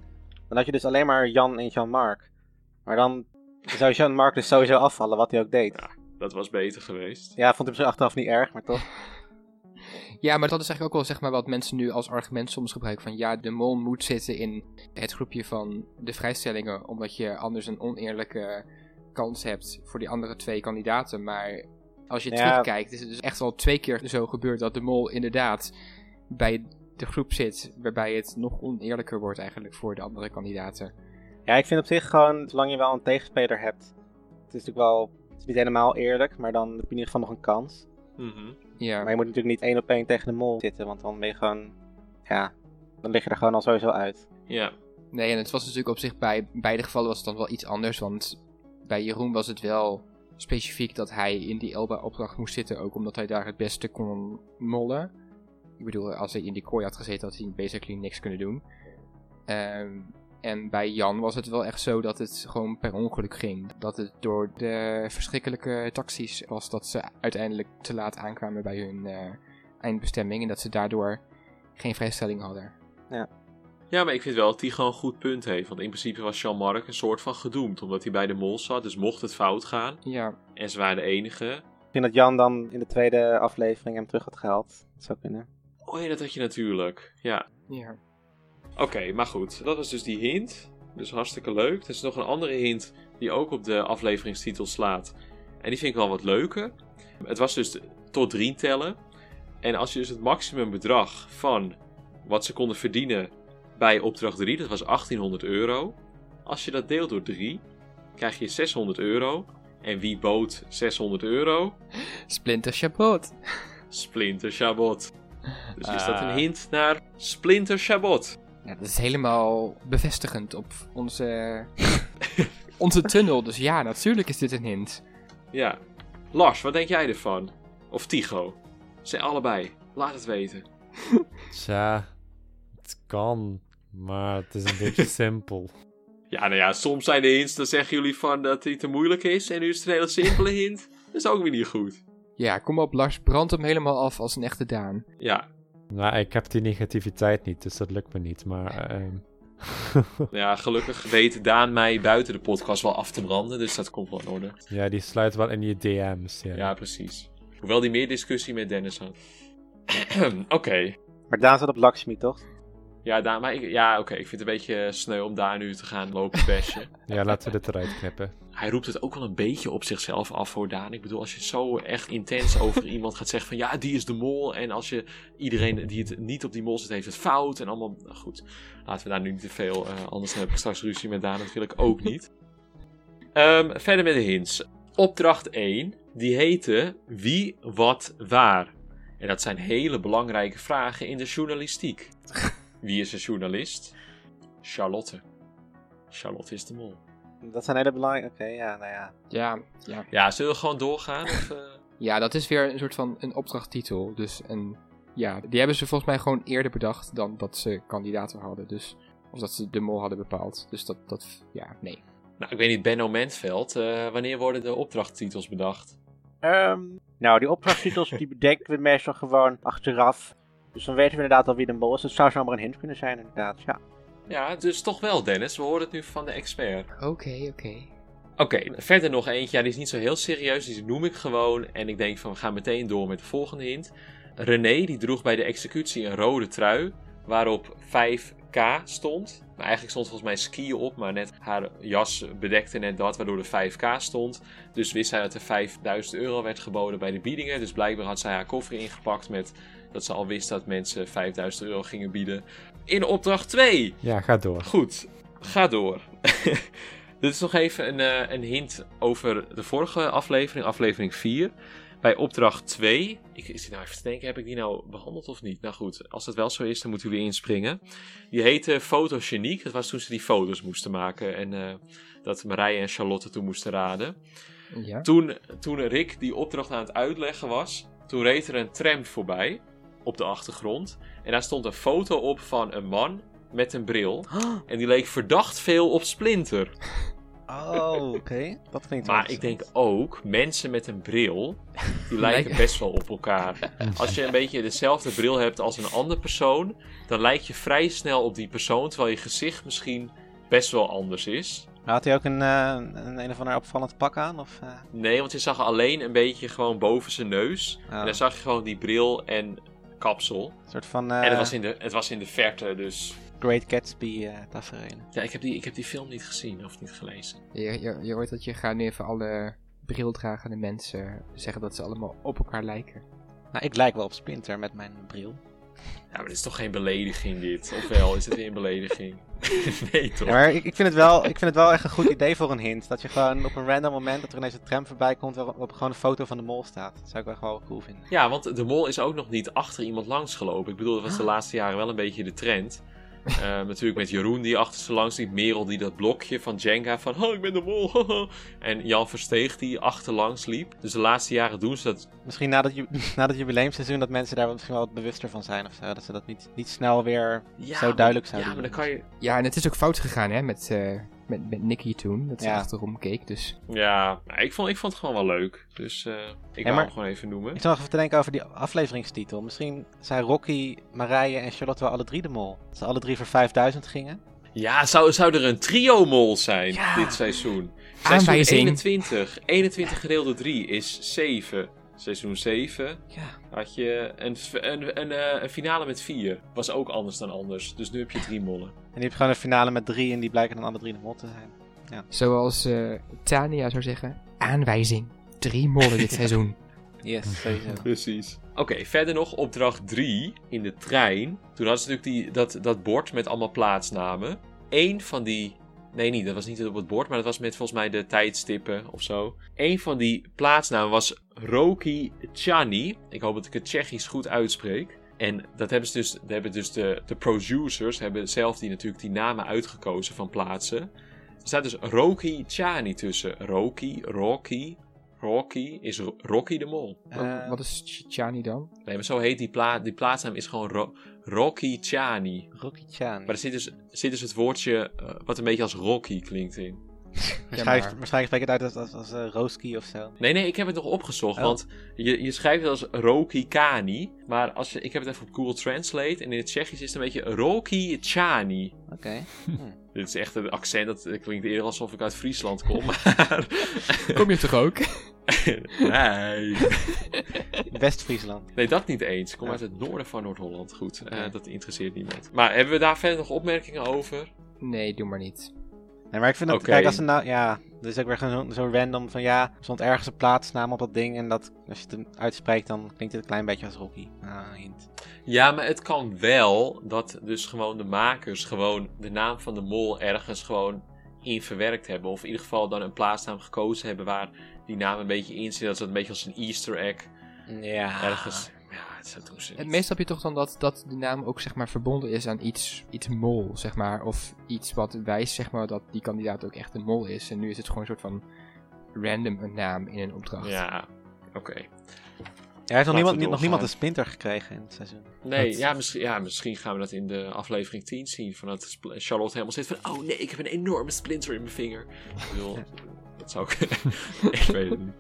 Dan had je dus alleen maar Jan en Jean-Marc. Maar dan zou Jean-Marc dus sowieso afvallen, wat hij ook deed. Ja. Dat was beter geweest. Ja, vond ik misschien achteraf niet erg, maar toch. Ja, maar dat is eigenlijk ook wel zeg maar, wat mensen nu als argument soms gebruiken. Van ja, de mol moet zitten in het groepje van de vrijstellingen. Omdat je anders een oneerlijke kans hebt voor die andere twee kandidaten. Maar als je Ja. terugkijkt, is het dus echt wel twee keer zo gebeurd dat de mol inderdaad bij de groep zit. Waarbij het nog oneerlijker wordt eigenlijk voor de andere kandidaten. Ja, ik vind op zich gewoon, zolang je wel een tegenspeler hebt. Het is natuurlijk wel. Het is niet helemaal eerlijk, maar dan heb je in ieder geval nog een kans. Mhm. Ja, Maar je moet natuurlijk niet één op één tegen de mol zitten, want dan ben je gewoon. Ja, dan lig je er gewoon al sowieso uit. Ja. Nee, en het was natuurlijk op zich bij beide gevallen was het dan wel iets anders. Want bij Jeroen was het wel specifiek dat hij in die Elba-opdracht moest zitten. Ook omdat hij daar het beste kon mollen. Ik bedoel, als hij in die kooi had gezeten, had hij basically niks kunnen doen. Ehm, en bij Jan was het wel echt zo dat het gewoon per ongeluk ging. Dat het door de verschrikkelijke taxis was dat ze uiteindelijk te laat aankwamen bij hun eh, eindbestemming. En dat ze daardoor geen vrijstelling hadden. Ja, maar ik vind wel dat hij gewoon een goed punt heeft. Want in principe was Jean-Marc een soort van gedoemd. Omdat hij bij de mol zat. Dus mocht het fout gaan. Ja, En ze waren de enige. Ik vind dat Jan dan in de tweede aflevering hem terug had gehaald. Dat zou kunnen. Oh ja, dat had je natuurlijk. Ja. ja. Oké, maar goed. Dat was dus die hint. Dus hartstikke leuk. Er is nog een andere hint die ook op de afleveringstitel slaat. En die vind ik wel wat leuker. Het was dus tot drie tellen. En als je dus het maximumbedrag van wat ze konden verdienen bij opdracht 3, dat was 1800 euro. Als je dat deelt door 3, krijg je 600 euro. En wie bood 600 euro? Splinter Chabot. Splinter Chabot. Dus is dat een Ah. hint naar Splinter Chabot? Ja, dat is helemaal bevestigend op onze, onze tunnel. Dus ja, natuurlijk is dit een hint. Ja. Lars, wat denk jij ervan? Of Tigo? Ze allebei. Laat het weten. Tja, het kan, maar het is een beetje simpel. Ja, nou ja, soms zijn de hints, dan zeggen jullie van dat hij te moeilijk is. En nu is het een hele simpele hint. Dat is ook weer niet goed. Ja, kom op Lars, brand hem helemaal af als een echte Daan. Ja, Nou, ik heb die negativiteit niet, dus dat lukt me niet. Maar ehm, ja, gelukkig weet Daan mij buiten de podcast wel af te branden. Dus dat komt wel in orde. ja, die sluit wel in je DM's. Ja. Ja, precies. Hoewel die meer discussie met Dennis had. Oké. Maar Daan zat op Lakshmi, toch? Ja, Daan, maar ik, ja, oké. Ik vind het een beetje sneu om daar nu te gaan lopen bashen. Ja, laten we dit eruit knippen. Hij roept het ook wel een beetje op zichzelf af voor Daan. Ik bedoel, als je zo echt intens over iemand gaat zeggen van ja, die is de mol. En als je iedereen die het niet op die mol zit, heeft het fout. En allemaal, nou goed, laten we daar nu niet te veel, eh, anders heb ik straks ruzie met Daan. Dat wil ik ook niet. Ehm, verder met de hints. Opdracht 1, die heette Wie, Wat, Waar. En dat zijn hele belangrijke vragen in de journalistiek. Wie is een journalist? Charlotte. Charlotte is de mol. Dat zijn hele belangrijke. Oké, ja, nou ja. Ja, ja. Ja, zullen we gewoon doorgaan? Of, eh? ja, dat is weer een soort van een opdrachttitel. Dus een, ja, die hebben ze volgens mij gewoon eerder bedacht dan dat ze kandidaten hadden. Dus, of dat ze de mol hadden bepaald. Dus dat, dat ja, nee. Nou, ik weet niet, Benno Mentveld, eh, wanneer worden de opdrachttitels bedacht? Ehm, nou, die opdrachttitels die bedenken we meestal gewoon achteraf. Dus dan weten we inderdaad al wie de mol is. Het zou zomaar een hint kunnen zijn, inderdaad. Ja. Ja, dus toch wel, Dennis. We horen het nu van de expert. Oké, oké. Oké, verder nog eentje. Ja, die is niet zo heel serieus. Die noem ik gewoon. En ik denk van, we gaan meteen door met de volgende hint. René, die droeg bij de executie een rode trui. Waarop 5K stond. Maar eigenlijk stond volgens mij skiën op. Maar net haar jas bedekte net dat, waardoor er 5K stond. Dus wist zij dat er 5000 euro werd geboden bij de biedingen. Dus blijkbaar had zij haar koffer ingepakt met dat ze al wist dat mensen 5000 euro gingen bieden. In opdracht 2. Ja, ga door. Goed, ga door. Dit is nog even een, eh, een hint over de vorige aflevering, aflevering 4. Bij opdracht 2, ik, zit nou even te denken, heb ik die nou behandeld of niet? Nou goed, als dat wel zo is, dan moeten we inspringen. Die heette Fotogeniek, dat was toen ze die foto's moesten maken. En eh, dat Marije en Charlotte toen moesten raden. Ja. Toen, toen Rick die opdracht aan het uitleggen was, toen reed er een tram voorbij op de achtergrond. En daar stond een foto op van een man met een bril. En die leek verdacht veel op Splinter. Oh, oké. Dat klinkt wel Maar ik denk ook, mensen met een bril, die lijken best wel op elkaar. Als je een beetje dezelfde bril hebt als een andere persoon, dan lijk je vrij snel op die persoon, terwijl je gezicht misschien best wel anders is. Maar Had hij ook een, eh, een een of ander opvallend pak aan? Of, eh? Nee, want je zag alleen een beetje gewoon boven zijn neus. Oh. En dan zag je gewoon die bril en kapsel. Een soort van En eh het was, in de, het was in de verte, dus... Great Gatsby eh tafereel. Ja, ik heb, die, ik heb die film niet gezien of niet gelezen. Je, je, je hoort dat je gaat nu even alle brildragende mensen zeggen dat ze allemaal op elkaar lijken. Nou, ik lijk wel op Splinter met mijn bril. Ja, maar dit is toch geen belediging dit? Ofwel, is het weer een belediging? nee, toch? Ja, maar ik, ik, vind het wel, ik vind het wel echt een goed idee voor een hint. Dat je gewoon op een random moment dat er ineens een tram voorbij komt waarop gewoon een foto van de mol staat. Dat zou ik wel gewoon cool vinden. Ja, want de mol is ook nog niet achter iemand langs gelopen. Ik bedoel, dat was de Ah. laatste jaren wel een beetje de trend. Eh, natuurlijk met Jeroen die achter ze langs liep. Merel die dat blokje van Jenga van... Oh, ik ben de mol. haha." en Jan Versteeg die achterlangs liep. Dus de laatste jaren doen ze dat... Misschien na dat, ju- na dat jubileumseizoen dat mensen daar misschien wel wat bewuster van zijn of zo. Dat ze dat niet, niet snel weer Ja, zo duidelijk Ja, zouden maar dan kan je... Ja, en het is ook fout gegaan hè, met, eh, met, met Nicky toen. Dat ze Ja. achterom keek, dus... Ja, nou, ik, vond, ik vond het gewoon wel leuk. Dus eh, ik Ja, wou maar- hem gewoon even noemen. Ik zat nog even te denken over die afleveringstitel. Misschien zijn Rocky, Marije en Charlotte wel alle drie de mol. Dat ze alle drie voor 5000 gingen. Ja, zou, zou er een trio-mol zijn Ja. dit seizoen? Seizoen Aanwijzing. 21. 21 gedeeld door 3 is 7. Seizoen 7 Ja. had je een, een, een, eh, een finale met 4. Was ook anders dan anders. Dus nu heb je drie mollen. En die heeft gewoon een finale met drie en die blijken dan alle drie de mol te zijn. Zoals eh, Tania zou zeggen, aanwijzing. Drie mollen dit seizoen. Yes, sowieso. Precies. Oké, verder nog opdracht 3 in de trein. Toen hadden ze natuurlijk die, dat, dat bord met allemaal plaatsnamen. Eén van die. Nee, niet. Dat was niet op het bord, maar dat was met volgens mij de tijdstippen of zo. Eén van die plaatsnamen was Roki Chani. Ik hoop dat ik het Tsjechisch goed uitspreek. En dat hebben ze dus, dat hebben dus de, de producers hebben zelf die natuurlijk die namen uitgekozen van plaatsen. Er staat dus Roki Chani tussen. Roki, Rocky, Rocky is Ro- Rocky de Mol. Wat- Eh, Wat is Ch- Chani dan? Nee, maar zo heet die, pla die plaatsnaam is gewoon Ro Rocky Chani. Rocky Chan. Maar er zit dus, zit dus het woordje eh, wat een beetje als Rocky klinkt in. Waarschijnlijk, waarschijnlijk spreek je het uit als, als, als eh, Roski of zo. Nee, nee, ik heb het nog opgezocht, Oh. want je, je schrijft het als Roki Kani. Maar als je, ik heb het even op Google Translate en in het Tsjechisch is het een beetje Roki Chani. Oké. Dit is echt een accent, dat klinkt eerder alsof ik uit Friesland kom. Maar... Kom je toch ook? nee. West-Friesland. Nee, dat niet eens. Ik kom Ja. uit het noorden van Noord-Holland. Goed, eh, dat interesseert niemand. Maar hebben we daar verder nog opmerkingen over? Nee, doe maar niet. Nee, maar ik vind dat, Oké. kijk, als ze nou, ja, er is ook weer zo, zo random van, ja, er stond ergens een plaatsnaam op dat ding en dat, als je het uitspreekt, dan klinkt het een klein beetje als Rocky. Ah, hint. Ja, maar het kan wel dat dus gewoon de makers gewoon de naam van de mol ergens gewoon in verwerkt hebben. Of in ieder geval dan een plaatsnaam gekozen hebben waar die naam een beetje in zit. Dat is een beetje als een easter egg Ja. ergens. Ja, dat doen ze Het meestal heb je toch dan dat, dat de naam ook zeg maar verbonden is aan iets, iets mol, zeg maar. Of iets wat wijst zeg maar dat die kandidaat ook echt een mol is. En nu is het gewoon een soort van random een naam in een opdracht. Ja, oké. Ja, hij heeft nog niemand, nog niemand een splinter gekregen in het seizoen. Nee, Dat- ja misschien, ja, misschien gaan we dat in de aflevering 10 zien. Van dat Charlotte helemaal zit van... Oh nee, ik heb een enorme splinter in mijn vinger. Ik bedoel, dat zou ik... ik weet het niet.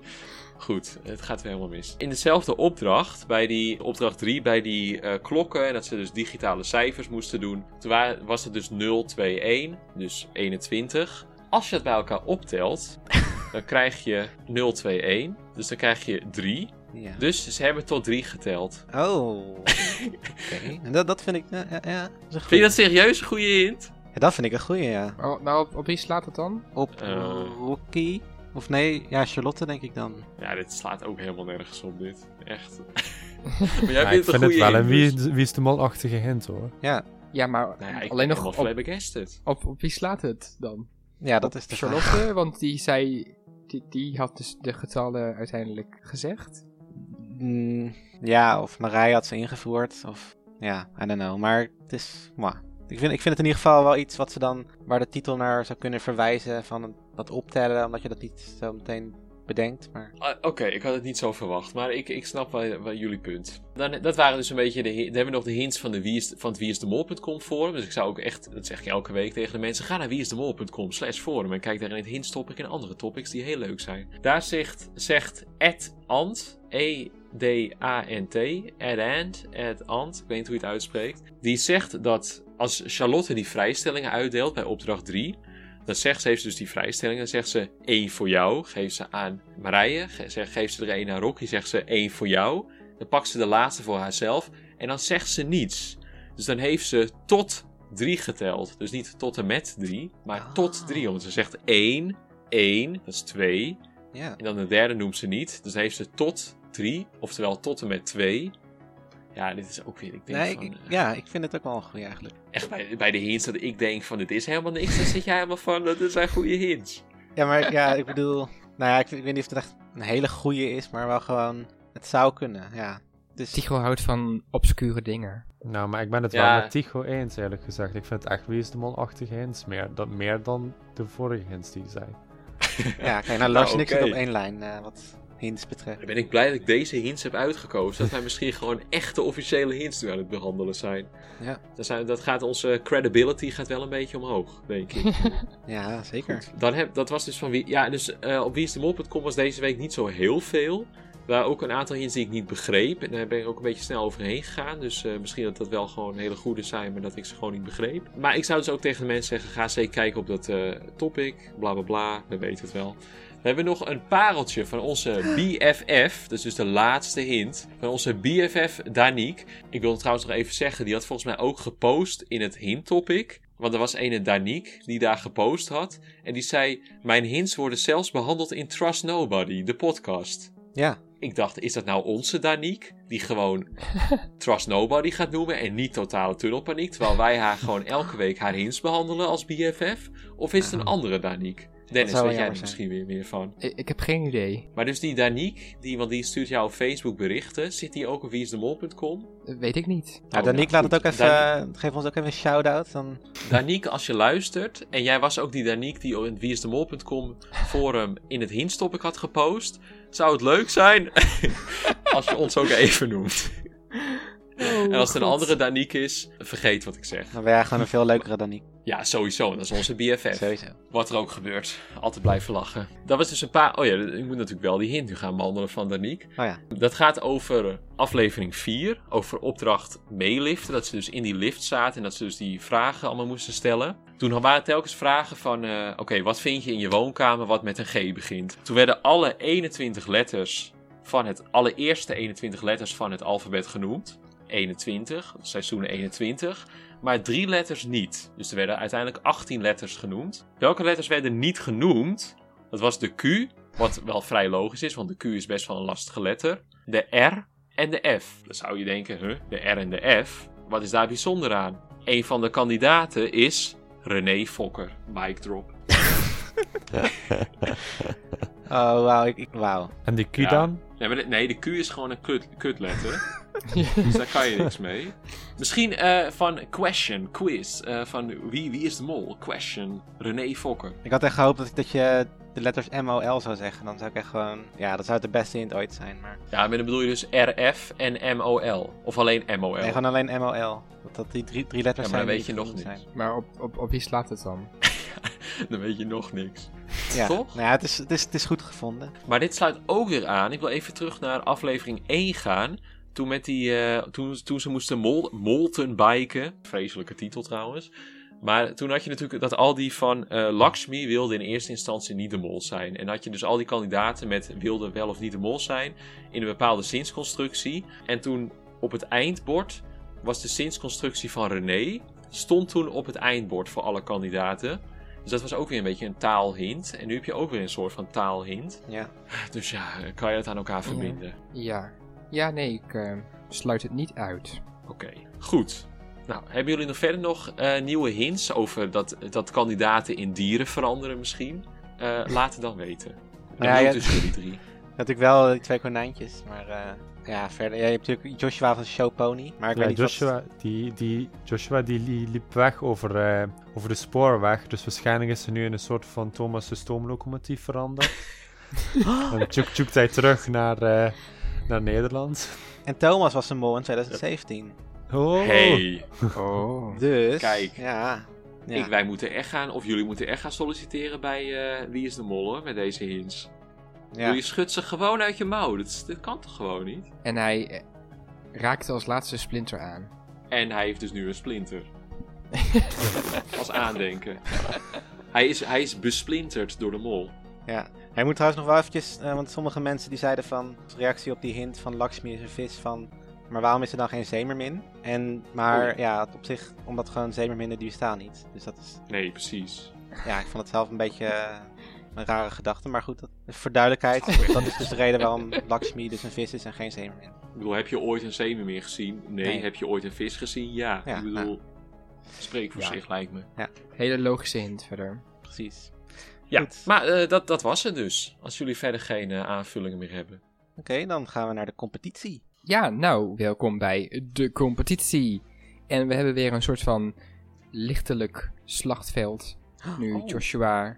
Goed, het gaat weer helemaal mis. In dezelfde opdracht, bij die opdracht 3, bij die eh, klokken, en dat ze dus digitale cijfers moesten doen, toen wa- was het dus 0, 2, 1, dus 21. Als je het bij elkaar optelt, dan krijg je 0, 2, 1, dus dan krijg je 3. Ja. Dus ze hebben tot 3 geteld. Oh. Oké. En Dat, dat vind ik... Ja, ja, ja, een Vind je dat serieus een goede hint? Ja, dat vind ik een goeie, ja. Oh, nou, op, op wie slaat het dan? Op Eh. Rocky. Of nee, ja, Charlotte denk ik dan. Ja, dit slaat ook helemaal nergens op, dit. Echt. maar jij Ja, ik vindt het het wel een wie, dus- wie is de mol-achtige hint hoor. Ja, Ja, maar Nou ja, ik alleen nog helemaal op, op, op wie slaat het dan? ja dat Op is de vraag. Charlotte, want die zei... Die, die had dus de getallen uiteindelijk gezegd. Mm, ja, of Marij had ze ingevoerd. Of ja, I don't know. Maar het is. mwah. Ik vind, ik vind het in ieder geval wel iets wat ze dan. waar de titel naar zou kunnen verwijzen. van dat optellen, omdat je dat niet zo meteen bedenkt. Maar Ah, Oké, ik had het niet zo verwacht, maar ik, ik snap wel, wel jullie punt. Dan, dat waren dus een beetje de, hebben we nog de hints van, de wie is, van het wieisdemol.com forum. Dus ik zou ook echt, dat zeg ik elke week tegen de mensen, ga naar wieisdemol.com slash forum en kijk daar in het hints topic en andere topics die heel leuk zijn. Daar zegt, zegt Ant, E-D-A-N-T, Ed Ant, Ant, ik weet niet hoe je het uitspreekt. Die zegt dat als Charlotte die vrijstellingen uitdeelt bij opdracht 3, dan zegt ze, heeft ze dus die vrijstellingen. Dan zegt ze één voor jou. Geeft ze aan Marije. Ge- Geeft ze er één aan Rocky. Zegt ze één voor jou. Dan pakt ze de laatste voor haarzelf. En dan zegt ze niets. Dus dan heeft ze tot drie geteld. Dus niet tot en met drie. Maar Ah. tot drie. Want ze zegt één. één. Dat is twee. ja. En dan de derde noemt ze niet. Dus dan heeft ze tot drie. Oftewel tot en met twee. Ja, dit is ook weer... Ik denk Nee, van, ik, eh, ja, ik vind het ook wel een goeie eigenlijk. Echt bij, bij de hints dat ik denk van dit is helemaal niks. Dan zit jij helemaal van, dat zijn goede hints. Ja, maar ja, ik bedoel. Nou ja, ik, ik weet niet of het echt een hele goeie is. maar wel gewoon. Het zou kunnen, ja. Dus, Tycho houdt van obscure dingen. Nou, maar ik ben het Ja. wel met Tycho eens eerlijk gezegd. Ik vind het echt wie is de mol-achtige hints meer. Dat, meer dan de vorige hints die je zei. ja, kijk, nou, ik oké. zitten op één lijn. eh, wat hints betreft. Dan ben ik blij dat ik deze hints heb uitgekozen. Dat wij misschien gewoon echte officiële hints nu aan het behandelen zijn. Ja. Dat, zijn, dat gaat onze credibility gaat wel een beetje omhoog, denk ik. Ja, zeker. Goed, dan heb, dat was dus van wie. Ja, dus eh, op wieisdemol.com was deze week niet zo heel veel. Waren ook een aantal hints die ik niet begreep. En daar ben ik ook een beetje snel overheen gegaan. Dus eh, misschien dat dat wel gewoon hele goede zijn, maar dat ik ze gewoon niet begreep. Maar ik zou dus ook tegen de mensen zeggen: ga zeker kijken op dat eh, topic. Bla bla bla, we weten het wel. We hebben nog een pareltje van onze BFF. Dat is dus de laatste hint. Van onze BFF Danique. Ik wil trouwens nog even zeggen: die had volgens mij ook gepost in het hint topic. Want er was ene Danique die daar gepost had. En die zei: Mijn hints worden zelfs behandeld in Trust Nobody, de podcast. Ja, Ik dacht, is dat nou onze Danique? Die gewoon Trust Nobody gaat noemen en niet totale tunnelpaniek. Terwijl wij haar gewoon elke week haar hints behandelen als BFF? Of is het een andere Danique? Dennis, weet jij er misschien weer meer van. Ik, ik heb geen idee. Maar dus die Danique, die, want die stuurt jou op Facebook berichten. Zit die ook op wieisdemol.com? Dat weet ik niet. nou, Oh, Danique nou, laat het ook even. Dan- eh, geef ons ook even een shout-out. Dan... Danique, als je luistert, en jij was ook die Danique die op het wieisdemol.com forum in het hintstopic had gepost, zou het leuk zijn als je ons ook even noemt. En als het een andere Danique is, vergeet wat ik zeg. Dan ben jij gewoon een veel leukere Danique. Ja, sowieso, dat is onze BFF. Sowieso. Wat er ook gebeurt, altijd blijven lachen. Dat was dus een paar, oh ja, ik moet natuurlijk wel die hint nu gaan behandelen van Danique. Oh ja. Dat gaat over aflevering 4, over opdracht meeliften. Dat ze dus in die lift zaten en dat ze dus die vragen allemaal moesten stellen. Toen waren telkens vragen van, eh, oké, wat vind je in je woonkamer wat met een G begint? Toen werden alle 21 letters van het allereerste 21 letters van het alfabet genoemd. 21, seizoen 21. Maar drie letters niet. Dus er werden uiteindelijk 18 letters genoemd. Welke letters werden niet genoemd? Dat was de Q, wat wel vrij logisch is, want de Q is best wel een lastige letter. De R en de F. Dan zou je denken, huh, de R en de F, wat is daar bijzonder aan? Een van de kandidaten is René Fokker. Mic drop. Oh, wauw. Wauw. En die Q Ja. dan? Nee, de, nee, de Q is gewoon een kut, kutletter. dus daar kan je niks mee. Misschien eh, van question, quiz. eh, van wie, wie is de mol? Question. René Fokker. Ik had echt gehoopt dat, dat je de letters MOL zou zeggen. Dan zou ik echt gewoon. Ja, dat zou het de beste hint ooit zijn. Maar. Ja, maar dan bedoel je dus RF en MOL. Of alleen MOL. Nee, gewoon alleen MOL. Dat, dat die drie, drie letters Ja, maar zijn. die weet je nog niet. zijn. Maar op, op, op wie slaat het dan? Dan weet je nog niks. Ja. Toch? Nou ja, het is, het, is, het is goed gevonden. Maar dit sluit ook weer aan. Ik wil even terug naar aflevering 1 gaan. Toen, met die, eh, toen, toen ze moesten mol, molten biken. Vreselijke titel trouwens. Maar toen had je natuurlijk dat al die van eh, Lakshmi wilde in eerste instantie niet de mol zijn. En had je dus al die kandidaten met wilde wel of niet de mol zijn in een bepaalde zinsconstructie. En toen op het eindbord was de zinsconstructie van René. Stond toen op het eindbord voor alle kandidaten. Dus dat was ook weer een beetje een taalhint. En nu heb je ook weer een soort van taalhint. Ja. Dus ja, kan je het aan elkaar verbinden? Ja. Ja, nee, ik eh, sluit het niet uit. Oké, goed. Nou, hebben jullie nog verder nog eh, nieuwe hints over dat, dat kandidaten in dieren veranderen misschien? Eh laat het dan weten. En Ja, ja, ja. tussen jullie drie. Natuurlijk wel die twee konijntjes, maar eh, ja, verder. Ja, je hebt natuurlijk Joshua van Show Pony, maar ik Ja, weet niet Joshua, die, die, Joshua die li- liep weg over, eh, over de spoorweg. Dus waarschijnlijk is er nu in een soort van Thomas de stoomlocomotief veranderd. en tjoek tjoek hij terug naar, eh, naar Nederland. En Thomas was een mol in 2017. Oh, Hey, Oh. Dus, Kijk. ja. ja. ik, wij moeten echt gaan, of jullie moeten echt gaan solliciteren bij eh, Wie is de Mol hoor, met deze hints. ja. Jullie schudt ze gewoon uit je mouw. Dit kan toch gewoon niet? En hij eh, raakte als laatste Splinter aan. En hij heeft dus nu een splinter. Als aandenken. Hij is, hij is besplinterd door de mol. Ja. Hij moet trouwens nog wel eventjes, eh, want sommige mensen die zeiden van, als reactie op die hint van Lakshmi is een vis van, maar waarom is er dan geen zeemermin? En, maar Oh. ja, op zich, omdat gewoon zeemerminnen die bestaan niet. Dus dat is, Nee, precies. ja, ik vond het zelf een beetje eh, een rare gedachte, maar goed, dat, voor duidelijkheid, dat is dus de reden waarom Lakshmi dus een vis is en geen zeemermin. Ik bedoel, heb je ooit een zeemermin gezien? Nee. Nee. Heb je ooit een vis gezien? Ja. Ja, ik bedoel, spreek voor Ja. zich lijkt me. Hele logische hint verder. Precies. Ja, Goed. maar eh, dat, dat was het dus. Als jullie verder geen eh, aanvullingen meer hebben. Oké, dan gaan we naar de competitie. Ja, nou, welkom bij de competitie. En we hebben weer een soort van lichtelijk slachtveld. Nu Oh. Joshua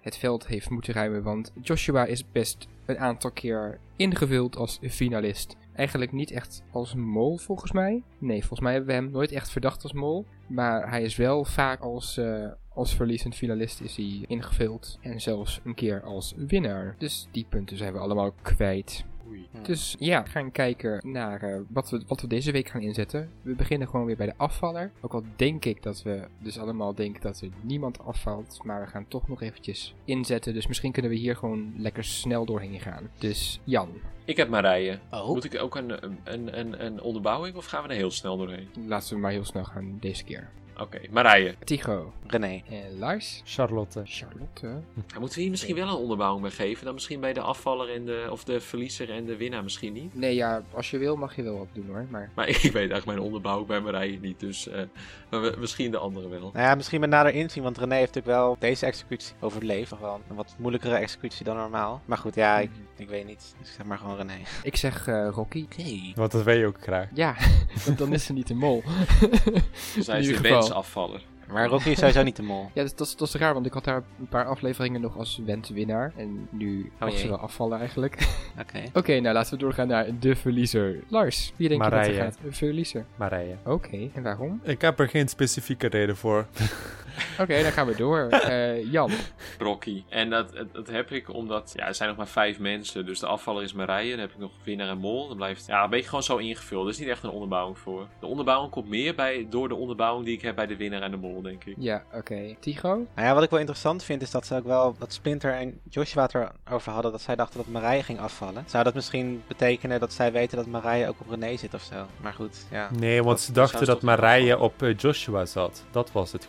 het veld heeft moeten ruimen, want Joshua is best een aantal keer ingevuld als finalist. Eigenlijk niet echt als mol, volgens mij. Nee, volgens mij hebben we hem nooit echt verdacht als mol. Maar hij is wel vaak als, eh, als verliezend finalist is hij ingevuld. En zelfs een keer als winnaar. Dus die punten zijn we allemaal kwijt. Oei. Dus ja, we gaan kijken naar eh, wat, we, wat we deze week gaan inzetten. We beginnen gewoon weer bij de afvaller. Ook al denk ik dat we dus allemaal denken dat er niemand afvalt. Maar we gaan toch nog eventjes inzetten. Dus misschien kunnen we hier gewoon lekker snel doorheen gaan. Dus Jan, Ik heb Marije. Oh. Moet ik ook een, een, een, een onderbouwing of gaan we er heel snel doorheen? laten we maar heel snel gaan deze keer. Oké, Marije. Tycho René. en Lars. Charlotte. Charlotte. Ja, moeten we hier misschien wel een onderbouwing bij geven? Dan misschien bij de afvaller en de, of de verliezer en de winnaar misschien niet? Nee, ja, als je wil mag je wel wat doen hoor. Maar Maar ik weet eigenlijk mijn onderbouwing bij Marije niet, dus eh, maar we- misschien de andere wel. Nou ja, misschien met nader inzien, want René heeft natuurlijk wel deze executie overleefd. Nog wel een wat moeilijkere executie dan normaal. Maar goed, ja, ik, ik weet niet. Dus ik zeg maar gewoon René. ik zeg eh, Rocky. Want dat weet je ook graag. Ja, want dan is ze niet de mol. Dus hij In is ieder de geval. Wensafvaller. Maar Rocky is sowieso niet de mol. Ja, dat, dat, is- dat is raar, want ik had daar een paar afleveringen nog als wens-winnaar. En nu mag jee. ze wel afvallen eigenlijk. Oké. Oké, nou laten we doorgaan naar de verliezer. Lars, wie denk je dat er gaat verliezen? Marije. Oké, en waarom? Ik heb er geen specifieke reden voor. Oké, dan gaan we door. Eh, Jan. Rocky. En dat, dat, dat heb ik omdat, ja, er zijn nog maar vijf mensen. Dus de afvaller is Marije. Dan heb ik nog winnaar en mol. Dan blijft, ja, een beetje gewoon zo ingevuld. Er is niet echt een onderbouwing voor. De onderbouwing komt meer bij, door de onderbouwing die ik heb bij de winnaar en de mol, denk ik. Ja, oké. Tycho? Nou ja, wat ik wel interessant vind is dat ze ook wel, dat Splinter en Joshua het erover hadden, dat zij dachten dat Marije ging afvallen. Zou dat misschien betekenen dat zij weten dat Marije ook op René zit of zo? Maar goed, ja. Nee, want Dat- ze dachten dat Marije op eh, Joshua zat. Dat was het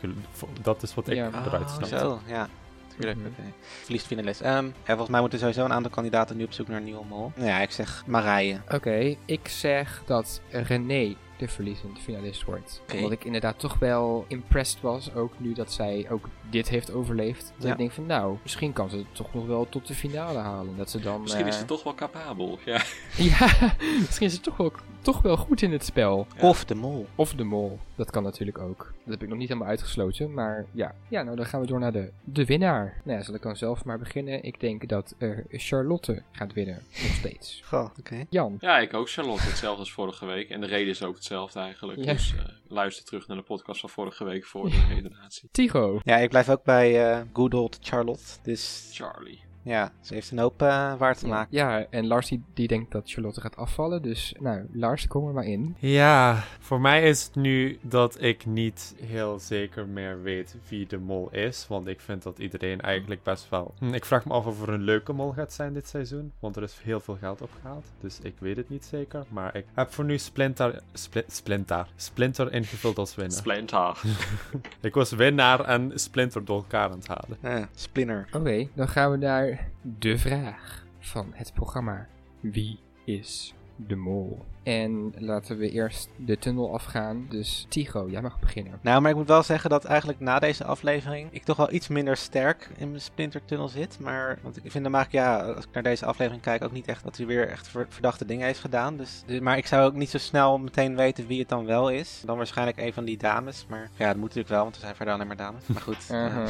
Dat is wat ik Ja. eruit Oh, snapte. zo, ja. Tuurlijk, Mhm. oké. Verliest finalist. Ehm, ja, volgens mij moeten sowieso een aantal kandidaten nu op zoek naar een nieuwe mol. Nou ja, ik zeg Marije. Oké, ik zeg dat René de verliezende finalist wordt. Oké. Omdat ik inderdaad toch wel impressed was, ook nu dat zij ook dit heeft overleefd. Dat Ja. ik denk van nou, misschien kan ze het toch nog wel tot de finale halen. Dat ze dan... Misschien is eh, ze toch wel capabel. Ja. Ja, misschien is het toch wel, toch wel goed in het spel. Ja. Of de mol. Of de mol, dat kan natuurlijk ook. Dat heb ik nog niet helemaal uitgesloten, maar ja. Ja, nou dan gaan we door naar de, de winnaar. Nou ja, zal ik dan zelf maar beginnen. Ik denk dat eh, Charlotte gaat winnen, nog steeds. Goh, oké. Jan, ja, ik ook Charlotte. Hetzelfde als vorige week. En de reden is ook hetzelfde eigenlijk. Ja. Dus eh, luister terug naar de podcast van vorige week voor de redenatie. Tigo. Ja, ik blijf ook bij eh good old Charlotte. Dus Charlie. Ja, ze heeft een hoop eh, waar te maken. Ja, en Lars die, die denkt dat Charlotte gaat afvallen. Dus nou, Lars, kom er maar in. Ja, voor mij is het nu dat ik niet heel zeker meer weet wie de mol is. Want ik vind dat iedereen eigenlijk best wel. Hm, Ik vraag me af of er een leuke mol gaat zijn dit seizoen. Want er is heel veel geld opgehaald. Dus ik weet het niet zeker. Maar ik heb voor nu Splinter. Spli- Splinter. Splinter ingevuld als winnaar. Splinter. ik was winnaar en Splinter door elkaar aan het halen. Eh, Splinter. Oké, dan gaan we naar de vraag van het programma. Wie is de mol? En laten we eerst de tunnel afgaan. Dus Tigo, jij mag beginnen. Nou, maar ik moet wel zeggen dat eigenlijk na deze aflevering ik toch wel iets minder sterk in mijn Splinter-tunnel zit. Maar want ik vind hem eigenlijk, ja, als ik naar deze aflevering kijk, ook niet echt dat hij weer echt ver- verdachte dingen heeft gedaan. Dus, maar ik zou ook niet zo snel meteen weten wie het dan wel is. Dan waarschijnlijk een van die dames. Maar ja, dat moet natuurlijk wel, want er zijn verder alleen maar dames. Maar goed. Uh-huh.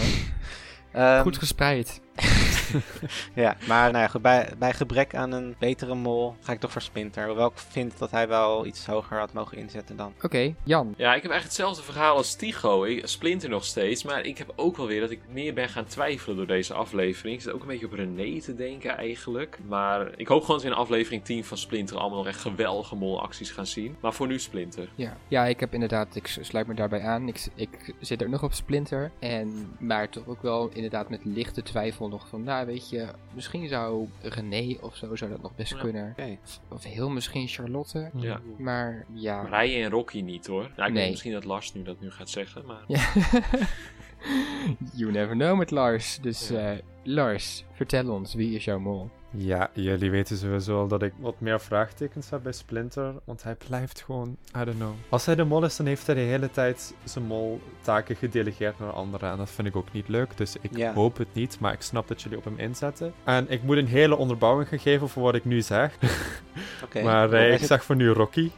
ehm, Goed gespreid. Ja, maar nou ja, goed, bij, bij gebrek aan een betere mol ga ik toch voor Splinter. Hoewel ik vind dat hij wel iets hoger had mogen inzetten dan. Oké, Jan. Ja, ik heb eigenlijk hetzelfde verhaal als Tigo. Ik splinter nog steeds. Maar ik heb ook wel weer dat ik meer ben gaan twijfelen door deze aflevering. Ik zit ook een beetje op René te denken eigenlijk. Maar ik hoop gewoon dat we in aflevering 10 van Splinter allemaal nog echt geweldige molacties gaan zien. Maar voor nu Splinter. Ja. ja, ik heb inderdaad, ik sluit me daarbij aan. Ik, ik zit er nog op Splinter. En, maar toch ook wel inderdaad met lichte twijfel nog van, nou weet je, misschien zou René of zo zou dat nog best Ja. kunnen. Of, of heel misschien Charlotte. Ja. Maar ja. Marije en Rocky niet hoor. Nou, ik Nee. weet misschien dat Lars nu dat nu gaat zeggen. Maar Ja. you never know met Lars. Dus Ja. eh, Lars, vertel ons, wie is jouw mol? Ja, jullie weten sowieso al dat ik wat meer vraagtekens heb bij Splinter. Want hij blijft gewoon, I don't know. Als hij de mol is, dan heeft hij de hele tijd zijn moltaken gedelegeerd naar anderen. En dat vind ik ook niet leuk. Dus ik Ja. hoop het niet. Maar ik snap dat jullie op hem inzetten. En ik moet een hele onderbouwing gaan geven voor wat ik nu zeg. Oké. maar eh, ik zeg voor nu Rocky.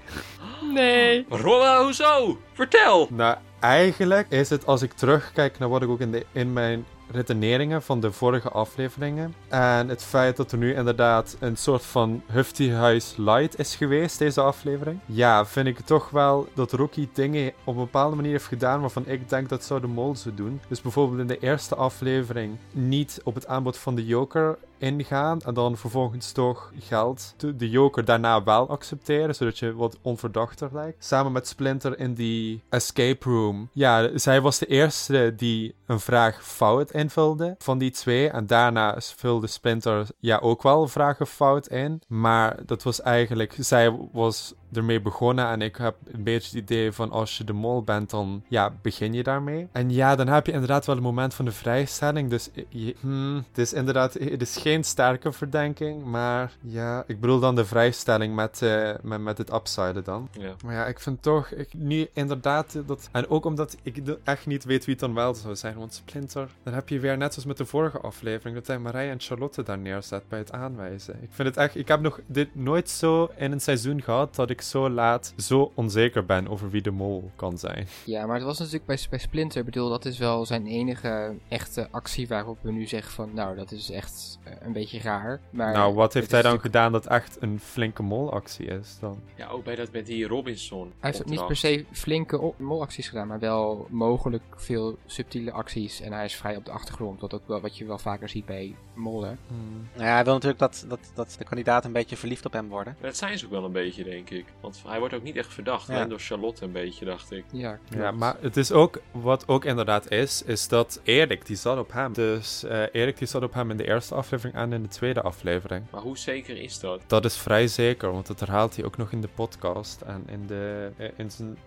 Nee. Rolla, hoezo? Vertel! Nou, eigenlijk is het als ik terugkijk naar wat ik ook in, de, in mijn redeneringen van de vorige afleveringen. En het feit dat er nu inderdaad een soort van Hufty House Light is geweest, deze aflevering. Ja, vind ik toch wel dat Rocky dingen op een bepaalde manier heeft gedaan waarvan ik denk dat zou de mol zo doen. Dus bijvoorbeeld in de eerste aflevering niet op het aanbod van de Joker ingaan en dan vervolgens toch geld de- Joker daarna wel accepteren, zodat je wat onverdachter lijkt. Samen met Splinter in die escape room. Ja, zij was de eerste die een vraag fout invulde van die twee en daarna vulde Splinter ja ook wel vragen fout in, maar dat was eigenlijk zij was ermee begonnen en ik heb een beetje het idee van als je de mol bent dan ja begin je daarmee. En ja, dan heb je inderdaad wel een moment van de vrijstelling, dus je- hmm, het is inderdaad het is geen sterke verdenking, maar ja, ik bedoel dan de vrijstelling met, eh, met, met het upside dan. Ja. Maar ja, ik vind toch, ik, nu inderdaad dat... En ook omdat ik echt niet weet wie het dan wel zou zijn, want Splinter... Dan heb je weer, net zoals met de vorige aflevering, dat hij Marije en Charlotte daar neerzet bij het aanwijzen. Ik vind het echt... Ik heb nog dit nooit zo in een seizoen gehad dat ik zo laat zo onzeker ben over wie de mol kan zijn. Ja, maar het was natuurlijk bij, bij Splinter, ik bedoel, dat is wel zijn enige echte actie waarop we nu zeggen van, nou, dat is echt eh, een beetje raar. Maar nou, wat heeft hij dan natuurlijk- gedaan dat echt een flinke molactie is dan? ja, ook bij dat met die Robinson. Hij heeft niet per se flinke molacties gedaan, maar wel mogelijk veel subtiele acties. En hij is vrij op de achtergrond, wat, ook wel, wat je wel vaker ziet bij mollen. Hmm. Nou ja, hij wil natuurlijk dat, dat, dat de kandidaten een beetje verliefd op hem worden. Dat zijn ze ook wel een beetje, denk ik. Want hij wordt ook niet echt verdacht. Ja. Alleen door Charlotte een beetje, dacht ik. Ja, Ja, maar het is ook, wat ook inderdaad is, is dat Erik, die zat op hem. Dus eh, Erik, die zat op hem in de eerste aflevering en in de tweede aflevering. Maar hoe zeker is dat? Dat is vrij zeker, want dat herhaalt hij ook nog in de podcast en in, de, eh, in zijn...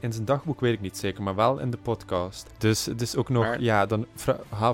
In zijn dagboek weet ik niet zeker, maar wel in de podcast. Dus het is ook nog, Maar- ja, dan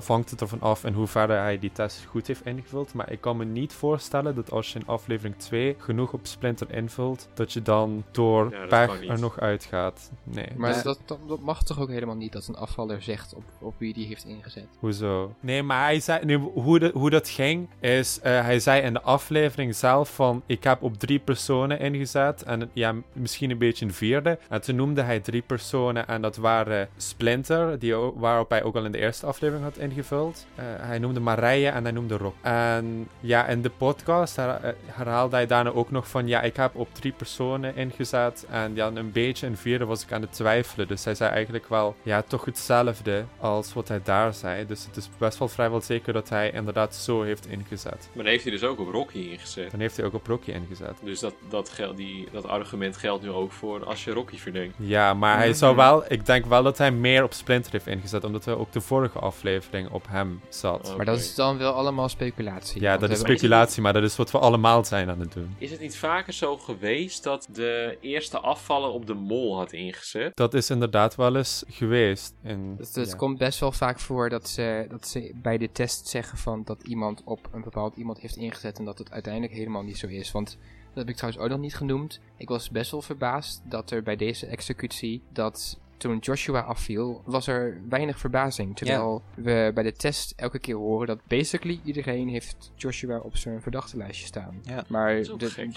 hangt het ervan af in hoeverre hij die test goed heeft ingevuld. Maar ik kan me niet voorstellen dat als je in aflevering 2 genoeg op Splinter invult, dat je dan door Ja, pech er nog uitgaat. Nee. Maar dat, dat, dat mag toch ook helemaal niet dat een afvaller zegt op, op wie die heeft ingezet. Hoezo? Nee, maar hij zei, nee, hoe, de, hoe dat ging is, eh, hij zei in de aflevering zelf van, ik heb op drie personen ingezet en ja, misschien een beetje een vierde. En toen noemde hij drie personen en dat waren Splinter, die, waarop hij ook al in de eerste aflevering had ingevuld. Eh, hij noemde Marije en hij noemde Rock. En ja, in de podcast eh, herhaalde hij daarna ook nog van ja, ik heb op drie personen ingezet en ja, een beetje een vierde was ik aan het twijfelen. Dus hij zei eigenlijk wel ja, toch hetzelfde als wat hij daar zei. Dus het is best wel vrijwel zeker dat hij inderdaad zo heeft ingezet. Maar dan heeft hij dus ook op Rocky ingezet. Dan heeft hij ook op Rocky ingezet. Dus dat, dat, gel- die, dat argument geldt nu ook voor als je Rocky Ja, maar hij zou wel, ik denk wel dat hij meer op Splinter heeft ingezet, omdat hij ook de vorige aflevering op hem zat. Oh. Maar dat is dan wel allemaal speculatie. Ja, dat is speculatie, maar dat is wat we allemaal zijn aan het doen. Is het niet vaker zo geweest dat de eerste afvaller op de mol had ingezet? Dat is inderdaad wel eens geweest. In, Dus het ja. komt best wel vaak voor dat ze, dat ze bij de test zeggen van dat iemand op een bepaald iemand heeft ingezet en dat het uiteindelijk helemaal niet zo is. Want dat heb ik trouwens ook nog niet genoemd. Ik was best wel verbaasd dat er bij deze executie dat toen Joshua afviel, was er weinig verbazing. Terwijl we bij de test elke keer horen dat basically iedereen heeft Joshua op zijn verdachtenlijstje staan. Ja. Maar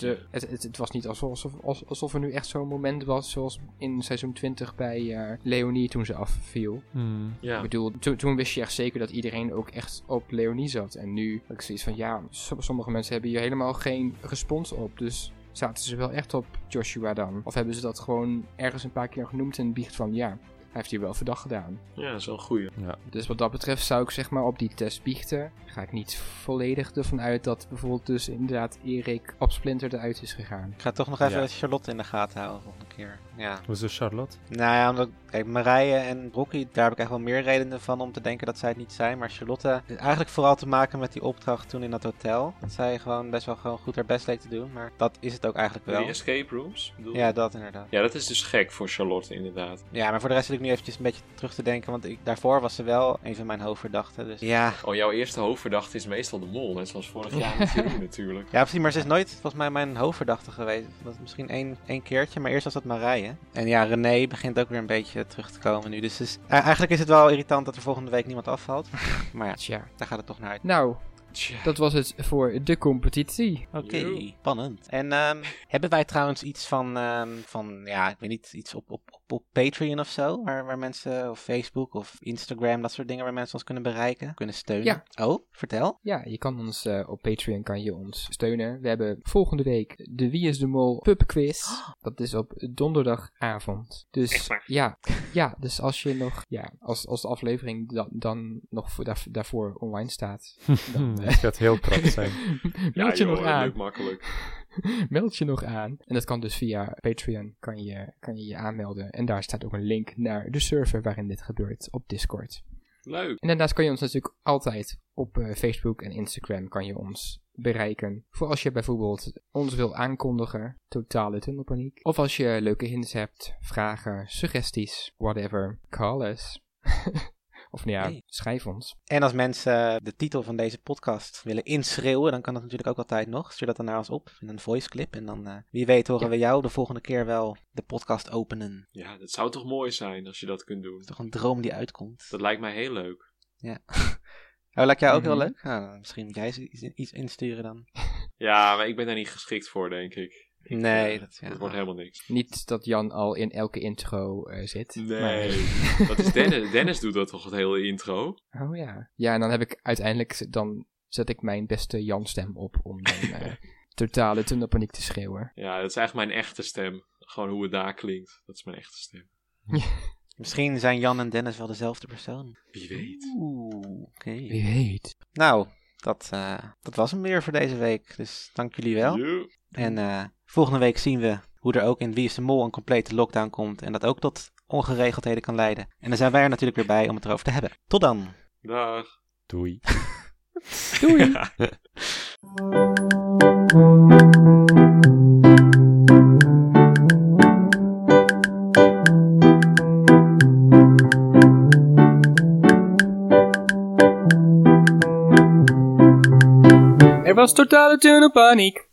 de, het, het, het was niet alsof, alsof, alsof er nu echt zo'n moment was zoals in seizoen 20 bij eh, Leonie toen ze afviel. Hmm. Ja. Ik bedoel, toen, toen wist je echt zeker dat iedereen ook echt op Leonie zat. En nu heb ik zoiets van, ja, som- sommige mensen hebben hier helemaal geen respons op. Dus zaten ze wel echt op Joshua dan? Of hebben ze dat gewoon ergens een paar keer genoemd en biecht van, ja, hij heeft hier wel verdacht gedaan. ja, dat is wel een goeie. Dus wat dat betreft zou ik zeg maar op die test biechten. Ga ik niet volledig ervan uit dat bijvoorbeeld dus inderdaad Erik op Splinter eruit is gegaan. Ik ga toch nog even Ja. Charlotte in de gaten houden volgende keer. Ja. Hoezo Charlotte? Nou ja, omdat, kijk, Marije en Rocky, daar heb ik echt wel meer redenen van om te denken dat zij het niet zijn. Maar Charlotte, is eigenlijk vooral te maken met die opdracht toen in dat hotel. Dat zij gewoon best wel gewoon goed haar best leek te doen. Maar dat is het ook eigenlijk wel. Die escape rooms? bedoel? Ja, dat inderdaad. Ja, dat is dus gek voor Charlotte, inderdaad. Ja, maar voor de rest zit ik nu eventjes een beetje terug te denken. Want ik, daarvoor was ze wel een van mijn hoofdverdachten. Dus ja. Oh, jouw eerste hoofdverdachte is meestal de mol, net zoals vorig jaar met Jeroen natuurlijk. Ja, precies, maar ze is nooit volgens mij mijn hoofdverdachte geweest. Dat is misschien één, één keertje, maar eerst was dat Marije. En ja, René begint ook weer een beetje terug te komen nu. Dus het is- eigenlijk is het wel irritant dat er volgende week niemand afvalt. maar ja, Tja. daar gaat het toch naar uit. Nou, Tja. dat was het voor de competitie. Oké, spannend. En ehm, hebben wij trouwens iets van, ehm, van ja, ik weet niet, iets op, op, op, op Patreon of zo? Waar, waar mensen, of Facebook of Instagram, dat soort dingen waar mensen ons kunnen bereiken, kunnen steunen? Ja. Oh, vertel. Ja, je kan ons eh, op Patreon kan je ons steunen. We hebben volgende week de Wie is de Mol pub quiz. Dat is op donderdagavond. Dus ja, ja, dus als je nog, ja, als, als de aflevering dan, dan nog voor, daar, daarvoor online staat, dan Het gaat heel krap zijn. meld je joh, nog dat aan. lukt makkelijk. Meld je nog aan. En dat kan dus via Patreon, kan je, kan je je aanmelden. En daar staat ook een link naar de server waarin dit gebeurt op Discord. Leuk. En daarnaast kan je ons natuurlijk altijd op eh, Facebook en Instagram kan je ons bereiken. Voor als je bijvoorbeeld ons wil aankondigen, totale tunnelpaniek. Of als je leuke hints hebt, vragen, suggesties, whatever, call us. of nou ja, Hey. schrijf ons. En als mensen de titel van deze podcast willen inschreeuwen, dan kan dat natuurlijk ook altijd nog. Stuur dat dan naar ons op in een voice clip. En dan, eh, wie weet, horen Ja. we jou de volgende keer wel de podcast openen. Ja, dat zou toch mooi zijn als je dat kunt doen. Dat is toch een droom die uitkomt. Dat lijkt mij heel leuk. Oh, lijkt jou ook heel Mhm. leuk? Nou, misschien moet jij iets insturen dan. Ja, maar ik ben daar niet geschikt voor, denk ik. Ik, Nee, eh, dat- ja. dat wordt helemaal niks. Niet dat Jan al in elke intro eh, zit. Nee, maar- dat is Dennis. Dennis doet dat toch het hele intro? Oh ja. Ja, en dan heb ik uiteindelijk, dan zet ik mijn beste Jan-stem op om dan eh, totale tunnelpaniek te schreeuwen. Ja, dat is eigenlijk mijn echte stem. Gewoon hoe het daar klinkt. Dat is mijn echte stem. Misschien zijn Jan en Dennis wel dezelfde persoon. Wie weet. Oeh, oké. Wie weet. Nou, dat, eh, dat was hem weer voor deze week. Dus dank jullie wel. Jo. En eh, volgende week zien we hoe er ook in Wie is de Mol een complete lockdown komt. En dat ook tot ongeregeldheden kan leiden. En dan zijn wij er natuurlijk weer bij om het erover te hebben. Tot dan! Dag. Doei. Doei! Er was totale tunnelpaniek.